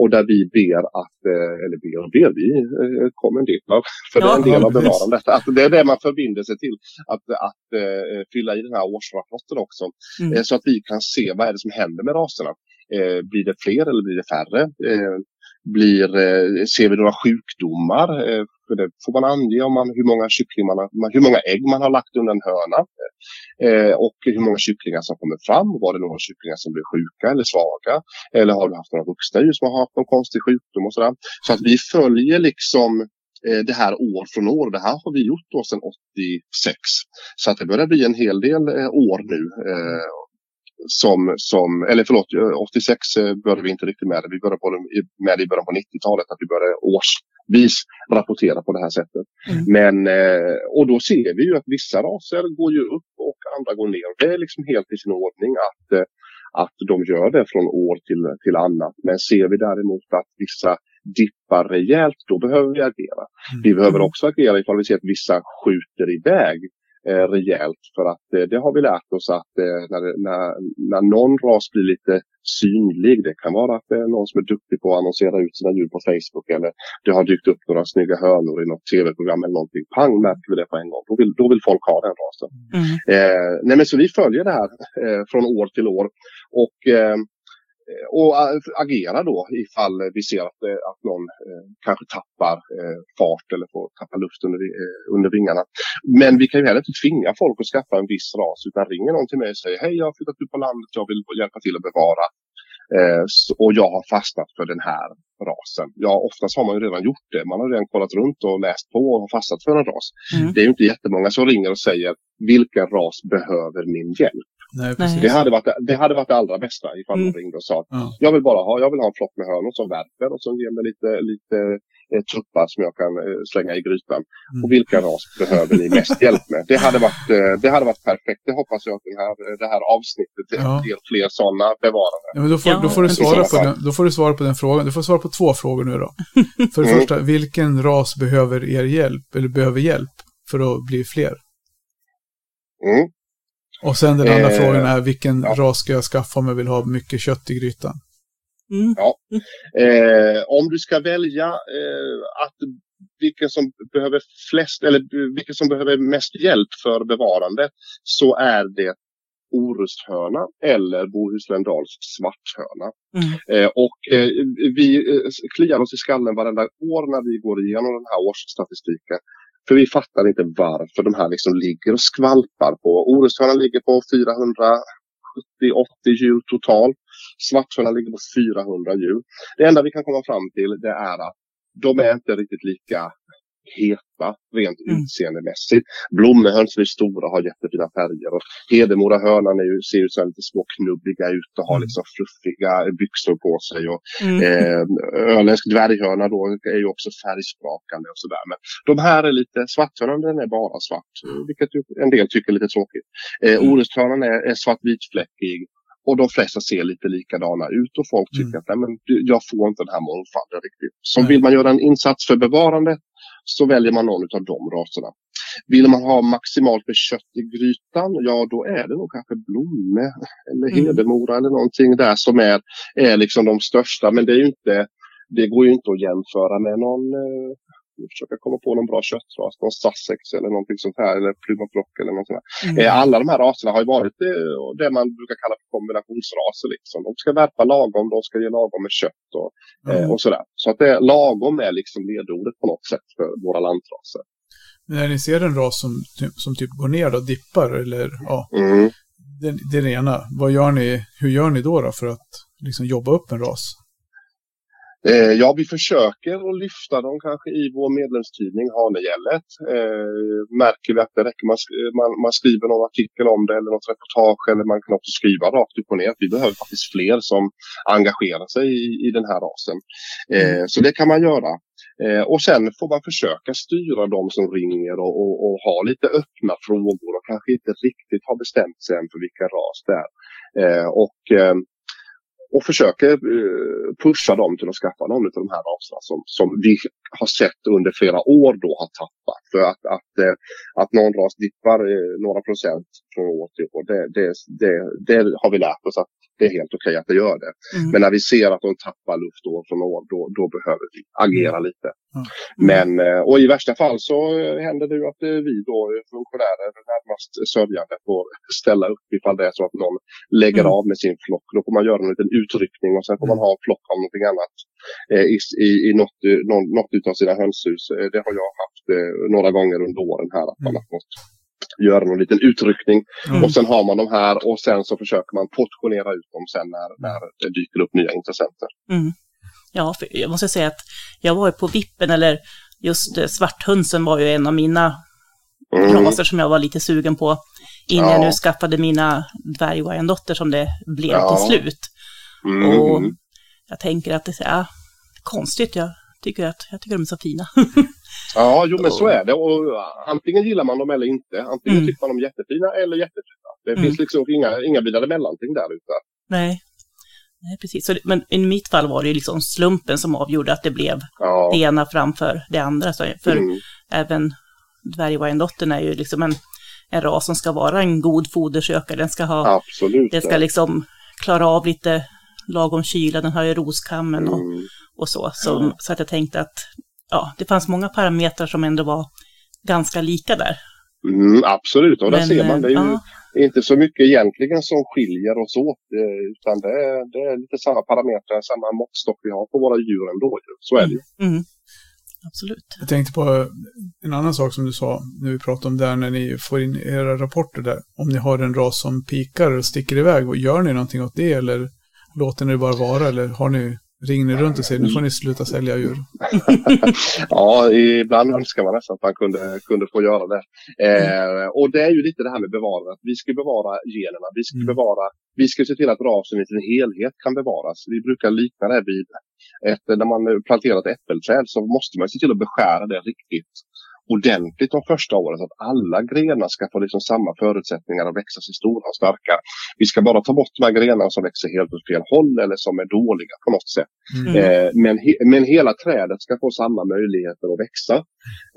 Och där vi ber att, eller ber och ber, vi kommer en del av, för det är en Ja, del ja, av bevarandet. Att det är det man förbinder sig till, att, att fylla i den här årsrapporten också. Mm. Så att vi kan se vad är det som händer med raserna. Eh, blir det fler eller blir det färre? Eh, blir, eh, ser vi några sjukdomar? Eh, för det får man ange om man, hur, många kycklingar man hur många ägg man har lagt under en höna. Eh, och hur många kycklingar som kommer fram. Var det några kycklingar som blir sjuka eller svaga? Eller har du haft några vuxna djur som har haft någon konstig sjukdom och sådär. Så att vi följer liksom det här år från år. Det här har vi gjort då sedan 86. Så att det börjar bli en hel del år nu. Eh, som, som, eller förlåt, eh, 86 eh, började vi inte riktigt med det. Vi började på med det i början på 90-talet. Att vi började årsvis rapportera på det här sättet. Mm. Men, eh, och då ser vi ju att vissa raser går ju upp och andra går ner. Det är liksom helt i sin ordning att, eh, att de gör det från år till, till annat. Men ser vi däremot att vissa dippar rejält, då behöver vi agera. Vi behöver också agera ifall vi ser att vissa skjuter iväg eh, rejält. För att eh, det har vi lärt oss att eh, när, när, när någon ras blir lite synlig, det kan vara att det är någon som är duktig på att annonsera ut sina djur på Facebook eller det har dykt upp några snygga hönor i något tv-program eller någonting. Pang märker vi det på en gång. Då vill, då vill folk ha den rasen. Mm. Eh, nej men så vi följer det här eh, från år till år. Och eh, och agera då ifall vi ser att, att någon kanske tappar fart eller får tappa luft under, under vingarna. Men vi kan ju heller inte tvinga folk att skaffa en viss ras utan ringer någon till mig och säger hej jag har flyttat ut på landet, jag vill hjälpa till att bevara Eh, och jag har fastnat för den här rasen. Ja, oftast har man ju redan gjort det. Man har redan kollat runt och läst på och har fastnat för en ras. Mm. Det är ju inte jättemånga som ringer och säger vilken ras behöver min hjälp? Nej, det, hade varit, det hade varit det allra bästa ifall mm. man ringde och sa att ja. jag vill bara ha, jag vill ha en flock med hönor som värper och som ger mig lite, lite eh, tuppar som jag kan eh, slänga i grytan. Mm. Och vilka ras behöver ni mest hjälp med? Det hade varit, eh, det hade varit perfekt. Det hoppas jag att den här, det här avsnittet ja. fler sådana bevarande. Ja, men då, får, då, får du svara på den, då får du svara på den frågan. Du får svara på två frågor nu då. För det mm. första, vilken ras behöver er hjälp, eller behöver hjälp för att bli fler? Mm. Och sen den andra eh, frågan är vilken ja. ras ska jag skaffa om jag vill ha mycket kött i grytan? Mm. Ja. Eh, om du ska välja eh, att vilken som behöver flest eller vilken som behöver mest hjälp för bevarande så är det Orusthörna eller Bohuslän-Dals svarthörna. Mm. Eh, och eh, vi eh, kliar oss i skallen varenda år när vi går igenom den här årsstatistiken. För vi fattar inte varför de här liksom ligger och skvalpar på. Orustörnan ligger på 470-80 djur totalt. Svarthörnan ligger på 400 djur. Det enda vi kan komma fram till det är att de är inte riktigt lika heta rent mm. utseendemässigt. Blommehöns är stora har jättefina färger. Och Hedemora är ju, ser ju så lite små knubbiga ut och har mm. liksom fluffiga byxor på sig. Och, mm. eh, öländsk dvärghörna då är ju också färgsprakande och sådär. Men de här är lite, svarthörnan den är bara svart, vilket en del tycker är lite tråkigt. Eh, mm. Orushörnan är, är svartvitfläckig och de flesta ser lite likadana ut och folk tycker mm. att nej, men jag får inte den här mångfalden riktigt. Så mm. vill man göra en insats för bevarande så väljer man någon av de raserna. Vill man ha maximalt med kött i grytan, ja då är det nog kanske blomme eller mm. hedemora eller någonting där som är, är liksom de största. Men det är ju inte, det går ju inte att jämföra med någon eh, försöka komma på någon bra köttras, någon Sussex eller någonting sånt här, eller Plymouth Rock eller något sånt mm. eh, alla de här raserna har ju varit eh, det man brukar kalla för kombinationsraser. Liksom. De ska värpa lagom, de ska ge lagom med kött och, mm. eh, och sådär. Så att det, lagom är liksom ledordet på något sätt för våra lantraser. När ni ser en ras som, som typ går ner och dippar, eller ja, mm. det, det är det ena. Vad gör ni, hur gör ni då, då för att liksom jobba upp en ras? Eh, ja, vi försöker att lyfta dem kanske i vår medlemstidning Hanegället. Eh, märker vi att det räcker, man, man, man, skriver någon artikel om det eller något reportage eller man kan också skriva rakt upp och ner. Vi behöver faktiskt fler som engagerar sig i, i den här rasen. Eh, mm. Så det kan man göra. Eh, och sen får man försöka styra de som ringer och, och, och ha lite öppna frågor och kanske inte riktigt har bestämt sig än för vilken ras det är. Eh, och eh, och försöker eh, pusha dem till att skaffa någon av de här raserna som, som vi har sett under flera år då har tappat. För att, att, eh, att någon ras dippar eh, några procent från år till år, det, det, det, det har vi lärt oss att det är helt okej okay att det gör det. Mm. Men när vi ser att de tappar luft år från år, då, då behöver vi agera mm. lite. Mm. Men, och i värsta fall så händer det ju att vi då funktionärer närmast sörjande får ställa upp ifall det är så att någon lägger mm. av med sin flock. Då får man göra en liten utryckning och sen får man mm. ha en flock av någonting annat eh, i, i, i något, något, något av sina hönshus. Det har jag haft eh, några gånger under åren här. Att man har fått göra någon liten utryckning. Mm. Och sen har man de här och sen så försöker man portionera ut dem sen när, när det dyker upp nya intressenter. Mm. Ja, jag måste säga att jag var ju på vippen, eller just eh, svarthönsen var ju en av mina mm. raser som jag var lite sugen på innan ja. jag nu skaffade mina dvärgwayandotter som det blev ja. till slut. Mm. Och jag tänker att det är ja, konstigt, jag tycker, att, jag tycker de är så fina. ja, jo men så är det. Och antingen gillar man dem eller inte. Antingen mm. tycker man dem jättefina eller jättefina. Det mm. finns liksom inga, inga vidare mellanting där ute. Nej. Nej, precis. Så, men i mitt fall var det liksom slumpen som avgjorde att det blev ja. det ena framför det andra. Så, för mm. även dvärgwayandottern är ju liksom en, en ras som ska vara en god fodersökare. Den ska ha, Absolut, den ska liksom klara av lite lagom kyla, den har ju roskammen och, mm. och så. Så, mm. så att jag tänkte att ja, det fanns många parametrar som ändå var ganska lika där. Mm, absolut, och där Men, ser man. Det är ju ja. inte så mycket egentligen som skiljer oss åt. eh, Utan det är, det är lite samma parametrar, samma måttstock vi har på våra djur ändå. Så är det ju. Mm. Absolut. Jag tänkte på en annan sak som du sa när vi pratade om där när ni får in era rapporter där. Om ni har en ras som pikar och sticker iväg, och gör ni någonting åt det eller låter ni det bara vara eller har ni, ringer ni runt och säger nu får ni sluta sälja djur? Ja, ibland önskar man nästan att man kunde, kunde få göra det. Eh, och det är ju lite det här med bevarandet. Vi ska bevara generna. Vi ska, Mm. bevara, vi ska se till att rasen i sin helhet kan bevaras. Vi brukar likna det vid ett, när man planterar ett äppelträd så måste man se till att beskära det riktigt ordentligt de första åren så att alla grenar ska få liksom samma förutsättningar att växa sig stora och starka. Vi ska bara ta bort de här grenarna som växer helt åt fel håll eller som är dåliga på något sätt. Mm. Eh, men, he men hela trädet ska få samma möjligheter att växa.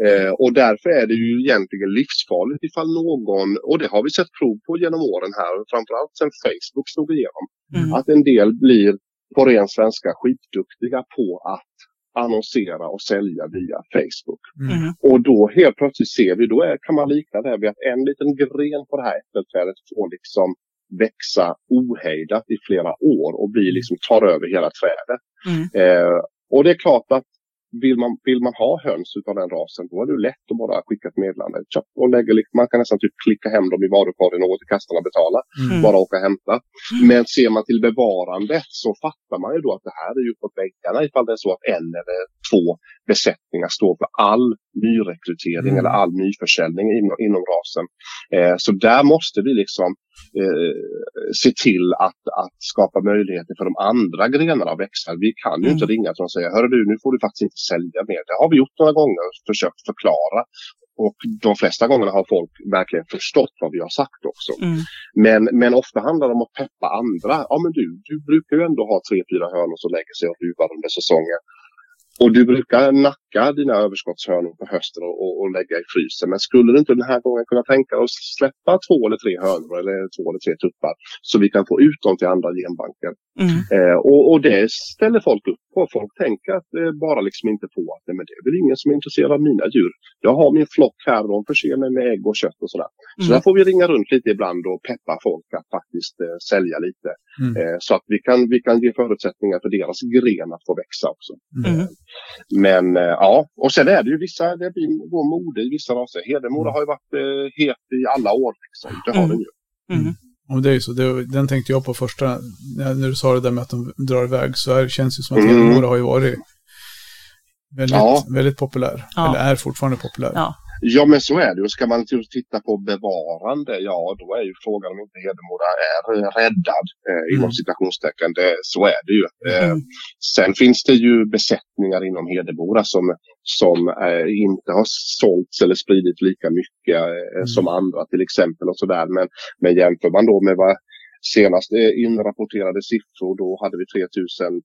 Eh, och därför är det ju egentligen livsfarligt ifall någon, och det har vi sett prov på genom åren här, framförallt sen Facebook slog igenom, Mm. att en del blir på ren svenska skitduktiga på att annonsera och sälja via Facebook. Mm. Mm. Och då helt plötsligt ser vi, då är, kan man likna det vid att en liten gren på det här äppelträdet får liksom växa ohejdat i flera år och blir liksom tar över hela trädet. Mm. Eh, och det är klart att vill man, vill man ha höns utav den rasen då är det lätt att bara skicka ett meddelande. Och lägga, man kan nästan typ klicka hem dem i varukorgen och gå till kassan och betala. Mm. Bara åka och hämta. Men ser man till bevarandet så fattar man ju då att det här är ju på väggarna ifall det är så att en eller två besättningar står för all nyrekrytering Mm. eller all nyförsäljning inom, inom rasen. Eh, så där måste vi liksom eh, se till att, att skapa möjligheter för de andra grenarna att växa. Vi kan ju Mm. inte ringa till dem och säga, hörru du, nu får du faktiskt inte sälja mer. Det har vi gjort några gånger och försökt förklara. Och de flesta gångerna har folk verkligen förstått vad vi har sagt också. Mm. Men, men ofta handlar det om att peppa andra. Ja men du, du brukar ju ändå ha tre, fyra hönor som lägger sig och ruvar under säsongen. Och du brukar nacka dina överskottshönor på hösten och, och, och lägga i frysen. Men skulle du inte den här gången kunna tänka dig att släppa två eller tre hönor eller två eller tre tuppar så vi kan få ut dem till andra genbanker. Mm. Eh, och, och det ställer folk upp på. Folk tänker att det bara liksom inte på att nej, men det är väl ingen som är intresserad av mina djur. Jag har min flock här och de förser mig med ägg och kött och sådär. Så Mm. där får vi ringa runt lite ibland och peppa folk att faktiskt eh, sälja lite. Mm. Eh, så att vi kan, vi kan ge förutsättningar för deras gren att få växa också. Mm. Men eh, ja, och sen är det ju vissa, det blir, går mode i vissa raser. Hedemora har ju varit eh, het i alla år. Liksom. Det har Mm. den ju. Mm. Och det är ju så, det, den tänkte jag på första, när när du sa det där med att de drar iväg, så är, känns det som att Mm. Hedemora har ju varit väldigt, Ja. väldigt populär. Ja. Eller är fortfarande populär. Ja. Ja men så är det. Och ska man t- titta på bevarande, ja då är ju frågan om inte Hedemora är eh, räddad eh, inom Mm. citationstecken. Det, så är det ju. Eh, Mm. Sen finns det ju besättningar inom Hedemora som, som eh, inte har sålts eller spridit lika mycket eh, som andra till exempel. och sådär. Men, men jämför man då med vad senast inrapporterade siffror då hade vi 3000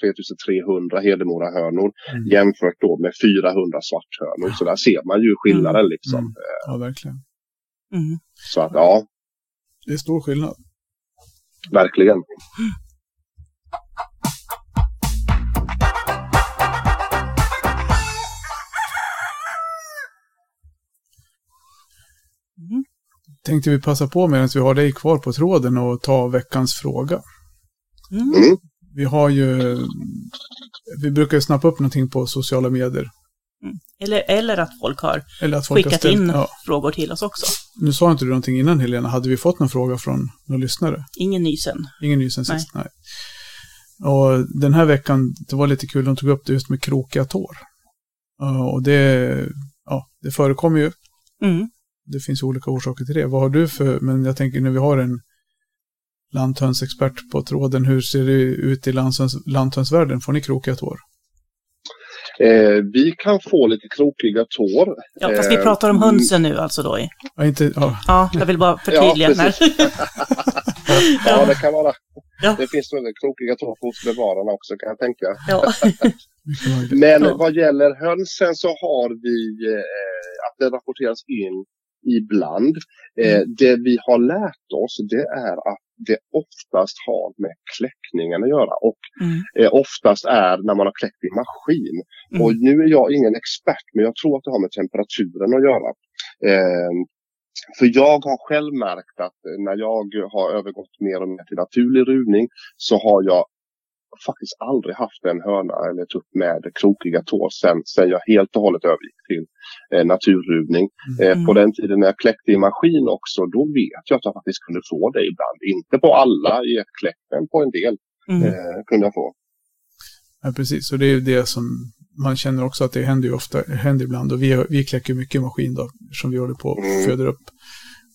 3300 Hedemora-hönor Mm. jämfört då med 400 svarthönor. Så där ser man ju skillnaden liksom. Mm. Ja, verkligen. Mm. Så att ja, Det är stor skillnad. verkligen. Mm. Tänkte vi passa på medan vi har dig kvar på tråden och ta veckans fråga. Mm. Mm. Vi har ju, vi brukar ju snappa upp någonting på sociala medier. Eller, eller att folk har att folk har skickat ställt, in ja, frågor till oss också. Nu sa inte du någonting innan Helena, hade vi fått någon fråga från någon lyssnare? Ingen nysen. Ingen ny sen sist, nej. Och den här veckan, det var lite kul, de tog upp det just med krokiga tår. Ja, Och det, ja, det förekommer ju. Mm. Det finns olika orsaker till det. Vad har du för, men jag tänker när vi har en lanthönsexpert på tråden, hur ser det ut i lanthönsvärlden? Får ni krokiga tår? Eh, vi kan få lite krokiga tår. Ja, fast vi Eh, pratar om hönsen nu alltså då. i- Ja, inte, ja, Ja, jag vill bara förtydliga. Ja, här. Ja, det kan vara. Ja. Det finns nog krokiga tår hos bevararna också kan jag tänka. ja. Men vad gäller hönsen så har vi eh, att det rapporteras in ibland. Eh, det vi har lärt oss det är att det oftast har med kläckningen att göra och Mm. eh, oftast är när man har kläckt i maskin. Mm. Och nu är jag ingen expert men jag tror att det har med temperaturen att göra. Eh, för jag har själv märkt att när jag har övergått mer och mer till naturlig ruvning så har jag faktiskt aldrig haft en höna eller tupp med krokiga tår sen, sen jag helt och hållet övergick till eh, naturruvning. Eh, Mm. På den tiden när jag kläckte i maskin också, då vet jag att jag faktiskt kunde få det ibland. Inte på alla i ett kläck, men på en del Mm. eh, kunde jag få. Ja, precis. Och det är ju det som man känner också att det händer ju ofta, händer ibland. Och vi, vi kläcker mycket maskin då, som vi håller på och Mm. föder upp.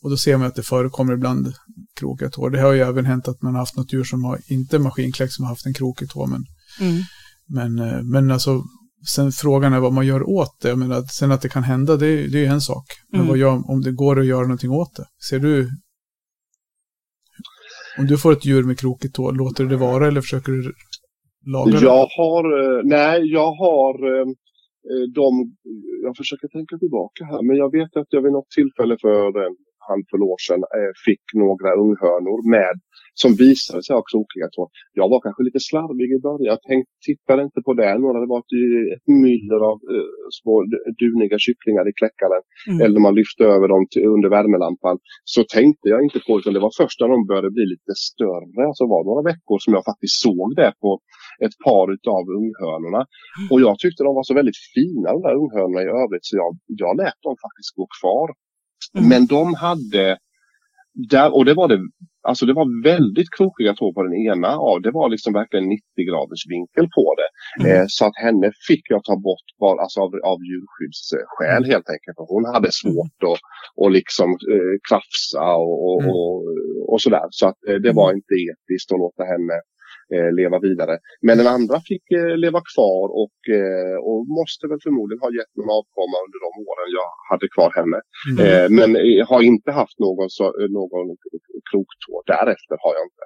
Och då ser man att det förekommer ibland krokiga tår. Det har ju även hänt att man har haft något djur som har inte maskinkläckt som har haft en krokig tå. Men, Mm. men, eh, men alltså, sen frågan är vad man gör åt det. Jag menar, sen att det kan hända, det, är- det är ju en sak. Men Mm. vad gör, om det går att göra någonting åt det? Ser du... Om du får ett djur med krokigt tå, låter du det vara eller försöker du laga det? Jag har, eh, nej, jag har eh, de, jag försöker tänka tillbaka här, men jag vet att jag vid något tillfälle för en handfull år sedan eh, fick några unghönor med som visade sig ha krokiga tår. Jag var kanske lite slarvig i början. Jag tänkte, tittade inte på det. Hade varit i ett myller av eh, små duniga kycklingar i kläckaren. Mm. Eller man lyfte över dem till, under värmelampan. Så tänkte jag inte på det. Det var först när de började bli lite större. Alltså var några veckor som jag faktiskt såg det på ett par utav unghönorna. Och jag tyckte de var så väldigt fina de där unghönorna i övrigt. Så jag, jag lät dem faktiskt gå kvar. Mm. Men de hade där, och det var det, alltså det var väldigt krokiga tår på den ena av. Det var liksom verkligen 90 graders vinkel på det. Mm. Eh, så att henne fick jag ta bort bara, alltså av, av djurskyddsskäl helt enkelt. För hon hade svårt att och liksom eh, krafsa och, och, Mm. och, och sådär. Så att eh, det var inte etiskt att låta henne leva vidare. Men den andra fick eh, leva kvar och, eh, och måste väl förmodligen ha gett någon avkomma under de åren jag hade kvar henne. Mm. Eh, men eh, har inte haft någon, eh, någon kroktår därefter har jag inte.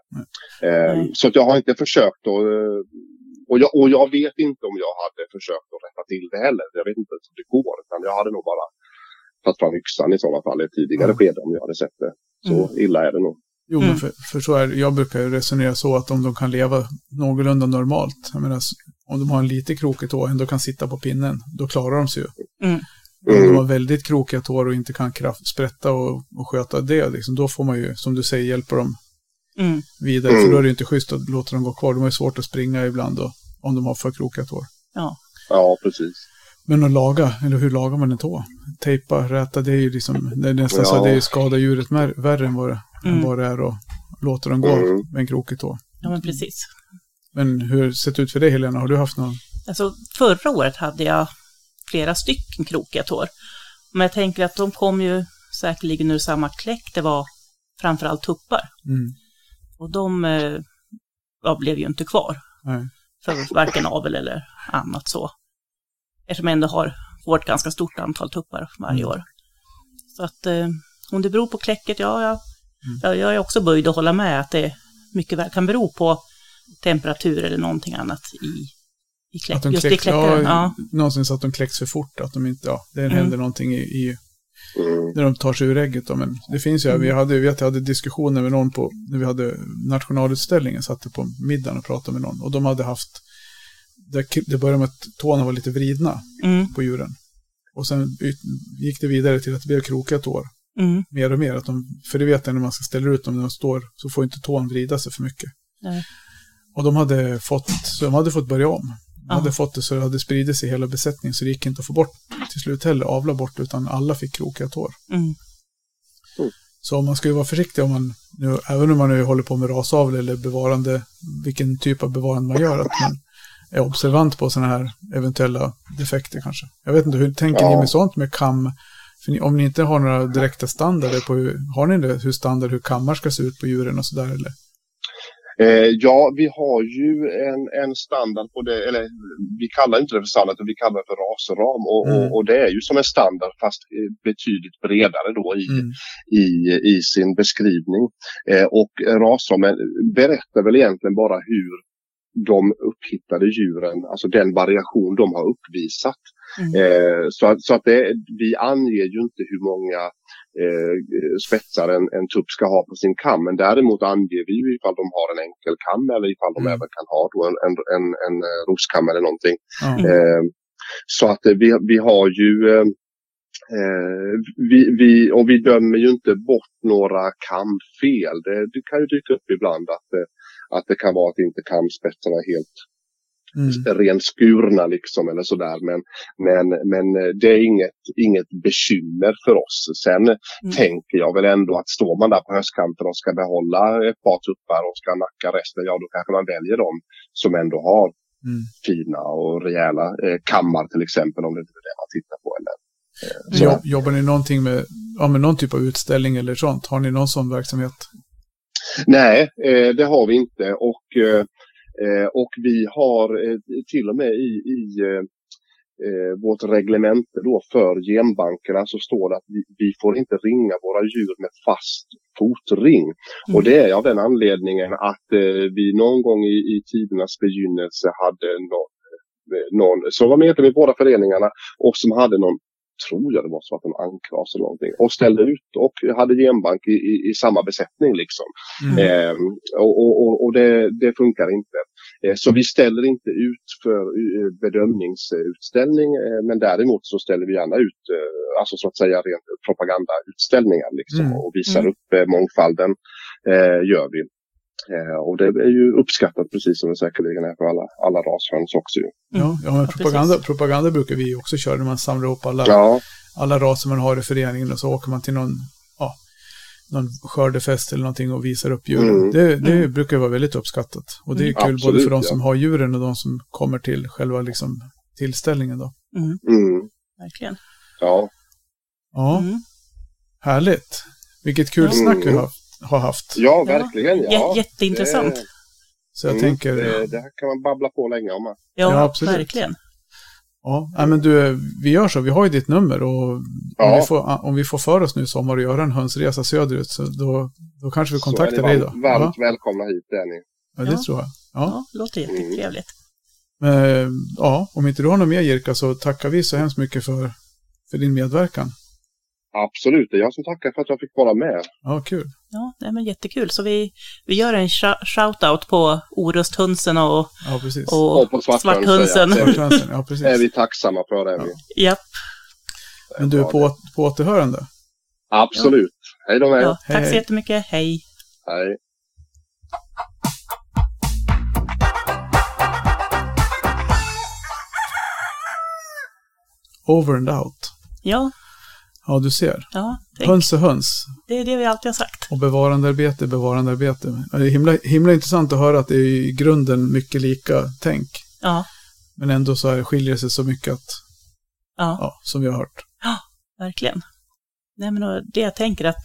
Eh, Nej. så att jag har inte försökt att eh, och jag, och jag vet inte om jag hade försökt att rätta till det heller. Jag vet inte ens om det går. Utan jag hade nog bara tagit fram yxan i sådana fall i ett tidigare Ja. skede om jag hade sett det. Så Mm. illa är det nog. Jo, men Mm. för, för så är. Jag brukar ju resonera så att om de kan leva någorlunda normalt, jag menar, om de har en lite krokig tå och ändå kan sitta på pinnen, då klarar de sig ju. Mm. Om de Mm. har väldigt krokiga tår och inte kan kraft, sprätta och, och sköta det, liksom, då får man ju, som du säger, hjälpa dem Mm. vidare. Mm. För då är det ju inte schysst att låta dem gå kvar. De har ju svårt att springa ibland då, om de har för krokiga tår. Ja. Ja, precis. Men att laga, eller hur lagar man en tå? Tejpa, räta, det är ju liksom, det är nästan så Ja. att det är ju skada djuret mer, värre än vad, det, Mm. än vad det är och låta dem gå Mm. med en krokig tå. ja, men precis. Men hur har det sett ut för dig Helena? Har du haft någon? Alltså, förra året hade jag flera stycken krokiga tår. Men jag tänker att de kom ju säkerligen ur samma kläck. Det var framförallt tuppar. Mm. Och de eh, ja, blev ju inte kvar. Nej. För varken avel eller annat så. Eftersom jag ändå har får ett ganska stort antal tuppar varje Mm. år. Så att eh, om det beror på kläcket, ja, ja, Mm. ja, jag är också böjd att hålla med att det mycket väl kan bero på temperatur eller någonting annat i, i kläck. Att de Just i kläcks, kläckaren. ja, Ja. någonsin så att de kläcks för fort. Att de inte, ja, det Mm. händer någonting i, i Mm. när de tar sig ur ägget. Då. Men det finns ju, Mm. vi hade, vet, jag hade diskussioner med någon på, när vi hade nationalutställningen, satte på middagen och pratade med någon. Och de hade haft, det, det började med att tårna var lite vridna Mm, på djuren. Och sen gick det vidare till att det blev krokiga tår. Mm, Mer och mer. Att de, för det vet jag när man ska ställa ut dem när de står, så får inte tån vrida sig för mycket. nej. Och de hade fått, så de hade fått börja om. De Ja. hade fått det så det hade spridit sig i hela besättningen så det gick inte att få bort till slut heller, avla bort, utan alla fick krokiga tår. Mm, Så man ska ju vara försiktig om man, nu, även om man nu håller på med rasavel eller bevarande, vilken typ av bevarande man gör, att man är observant på sådana här eventuella defekter kanske. Jag vet inte, hur tänker ni Ja. med sånt med kam? Ni, om ni inte har några direkta standarder på hur, har ni det, hur standard, hur kammar ska se ut på djuren och sådär eller? Eh, ja, vi har ju en, en standard på det, eller vi kallar inte det för standard, utan vi kallar det för rasram. Och, Mm. och, och det är ju som en standard fast eh, betydligt bredare då i, Mm. i, i sin beskrivning. Eh, och rasramen berättar väl egentligen bara hur de upphittade djuren, alltså den variation de har uppvisat. Mm. Eh, så att, så att det, vi anger ju inte hur många eh, spetsar en, en tupp ska ha på sin kam. Men däremot anger vi ju ifall de har en enkel kam eller ifall de Mm. även kan ha då en, en, en, en eh, roskam eller någonting. Mm. Eh, så att eh, vi, vi har ju eh, eh, vi, vi, och vi dömer ju inte bort några kamfel. Det, det kan ju dyka upp ibland att, eh, att det kan vara att inte kamspetsarna är helt Mm. renskurna liksom eller sådär. Men, men, men eh, det är inget, inget bekymmer för oss. Sen Mm. tänker jag väl ändå att står man där på höstkanten och ska behålla ett par tuppar och ska nacka resten, ja då kanske man väljer dem som ändå har Mm. fina och rejäla eh, kammar till exempel om det inte är det man tittar på. Eller, eh. Jobb, jobbar ni någonting med, ja, med någon typ av utställning eller sånt? Har ni någon sån verksamhet? Nej, eh, det har vi inte och, eh, eh, och vi har till och med i, i vårt reglemente då för genbankerna så står det att vi, vi får inte ringa våra djur med fast fotring. Och det är av den anledningen att vi någon gång i, i tidernas begynnelse hade någon, någon som var medlem i båda föreningarna och som hade någon tror jag det var så att en ankras eller någonting och ställde ut och hade genbank i, i, i samma besättning liksom. Mm. Eh, och och, och, det, det funkar inte. Eh, så vi ställer inte ut för eh, bedömningsutställning eh, men däremot så ställer vi gärna ut eh, alltså så att säga rent propagandautställningar liksom, Mm. och visar Mm. upp eh, mångfalden. Gör vi. Eh, och det är ju uppskattat precis som det säkerligen är för alla, alla rashöns också. Ju. Ja, ja, men Ja, propaganda, precis. propaganda brukar vi också köra när man samlar ihop alla, Ja, alla raser man har i föreningen och så åker man till någon, ja, någon skördefest eller någonting och visar upp djuren. Mm. Det, det Mm. brukar vara väldigt uppskattat. Och det är Mm. kul både Absolut, för de ja. som har djuren och de som kommer till själva liksom, tillställningen då. Mm, mm, verkligen. ja. Ja, Mm. härligt. Vilket kul Ja. snack vi har, har haft. ja, verkligen. Jä- Ja. jätteintressant. Det, Så jag mm, tänker, det, det här kan man babbla på länge om. Ja, Ja, absolut. verkligen. ja, nej, men du, vi gör så. Vi har ju ditt nummer och om, Ja. vi, får, om vi får för oss nu i sommar och göra en hönsresa söderut så då, då kanske vi kontaktar dig då. varmt, Ja, välkomna hit är ni. ja, det Ja. tror jag. Ja. Ja, låter jättetrevligt. Men, ja, om inte du har något mer Jirka så tackar vi så hemskt mycket för, för din medverkan. Absolut, det är jag som tackar för att jag fick vara med. Ja, kul. Ja, nej, men jättekul. Så vi, vi gör en sh- shout-out på orusthönsen och, Ja, precis. och, Och på svarthönsen, svarthönsen. ja. Ja, Det är precis. vi tacksamma för. Är vi. Japp. Men du, på, på återhörande. Absolut. Hej då med. Ja, tack Hej, så hej. jättemycket. Hej. Hej. Over and out. Ja, Ja, du ser. ja tänk. Höns är höns. det är det vi alltid har sagt. Och bevarandearbete, bevarandearbete. Ja, Det är himla, himla intressant att höra att det är i grunden mycket lika tänk. Ja, Men ändå så här skiljer det sig så mycket att, ja, ja, som vi har hört. verkligen. Nej, men det jag tänker att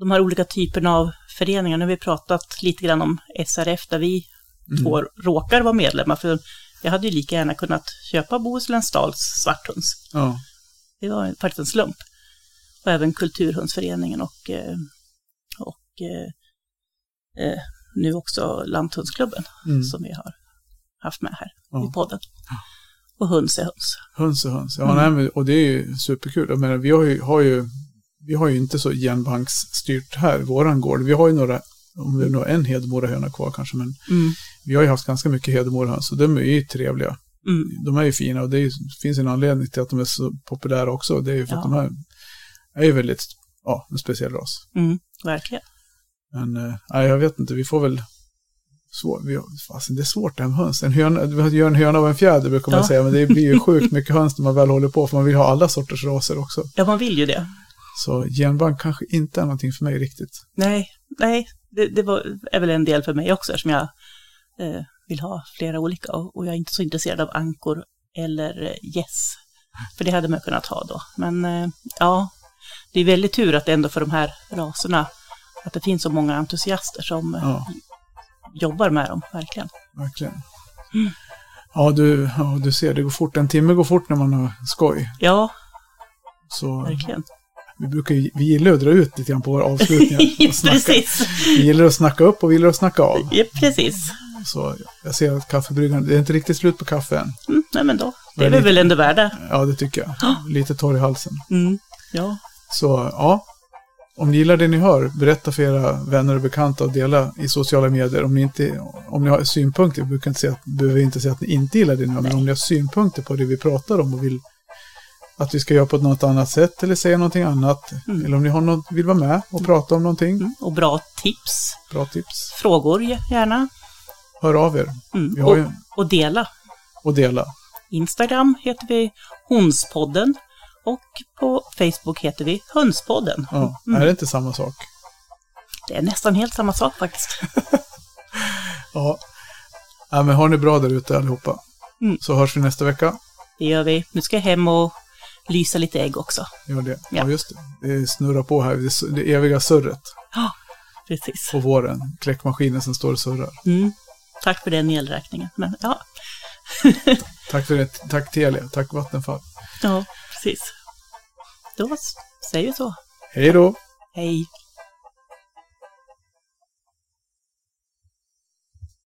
de här olika typerna av föreningar, nu har vi pratat lite grann om SRF där vi Mm. två råkar vara medlemmar, för jag hade ju lika gärna kunnat köpa Bohusläns Dals svarthunds. Ja, Det var faktiskt en slump. Och även Kulturhundsföreningen och, eh, och eh, eh, nu också Lanthundsklubben mm. som vi har haft med här Ja. i podden. Och höns är höns. höns är höns. Ja, Mm. nej, och det är ju superkul. Jag menar, vi har ju, har ju, vi har ju inte så genbanksstyrt här, våran gård. Vi har ju några, om vi nu har en Hedemorahöna kvar kanske, men Mm. vi har ju haft ganska mycket Hedemorahöns och de är ju trevliga. Mm. De är ju fina och det är, finns en anledning till att de är så populära också. Det är ju för att Ja. de här är ju väldigt, ja, en speciell ras. Mm. Verkligen. Men eh, jag vet inte, vi får väl svår, vi, fasen, det är svårt det här med höns. En höna, gör en höna av en fjäder brukar man Ja. säga, men det blir ju sjukt mycket höns när man väl håller på, för man vill ha alla sorters raser också. Ja, man vill ju det. Så genbank kanske inte är någonting för mig riktigt. Nej, nej, det, det var, är väl en del för mig också eftersom jag eh, vill ha flera olika och, jag är inte så intresserad av ankor eller gäss. För det hade man kunnat ha då. Men eh, ja, det är väldigt tur att det ändå för de här raserna att det finns så många entusiaster som eh, Ja, jobbar med dem, verkligen. verkligen. Mm. Ja du, ja, du ser, det går fort. En timme går fort när man har skoj. Ja, Så verkligen. vi, brukar, vi gillar att dra ut lite grann på våra avslutningar. precis. Vi gillar att snacka upp och vi gillar att snacka av. Ja, precis. Så jag ser att kaffebryggaren, det är inte riktigt slut på kaffe än. Mm, nej men då, det är vi väl ändå värda. Ja, det tycker jag. Lite torr i halsen. Mm. Ja, Så ja, om ni gillar det ni hör, berätta för era vänner och bekanta och dela i sociala medier. Om ni, inte, om ni har synpunkter, jag brukar inte säga att, behöver inte säga att ni inte gillar det ni hör, men om ni har synpunkter på det vi pratar om och vill att vi ska göra på något annat sätt eller säga någonting annat. Mm. Eller om ni har något, vill vara med och prata om någonting. mm. och bra tips. Bra tips. Frågor gärna. Hör av er Mm. Vi Och, ju- och dela. och dela. Instagram heter vi Honspodden och på Facebook heter vi Hönspodden. Ja, Mm. Är det inte samma sak? Det är nästan helt samma sak faktiskt. Ja. ja men har ni bra där ute allihopa. Mm. Så hörs vi nästa vecka. Det gör vi. Nu ska jag hem och lysa lite ägg också. Gör det. Ja, Ja. just det. Det snurrar på här. Det, det eviga surret Ja, precis. på våren. Kläckmaskinen som står och surrar. Mm. Tack för den elräkningen. Men ja, Tack för det. Tack Telia. Tack Vattenfall. ja precis. Då säger vi så. Hej då! Hej.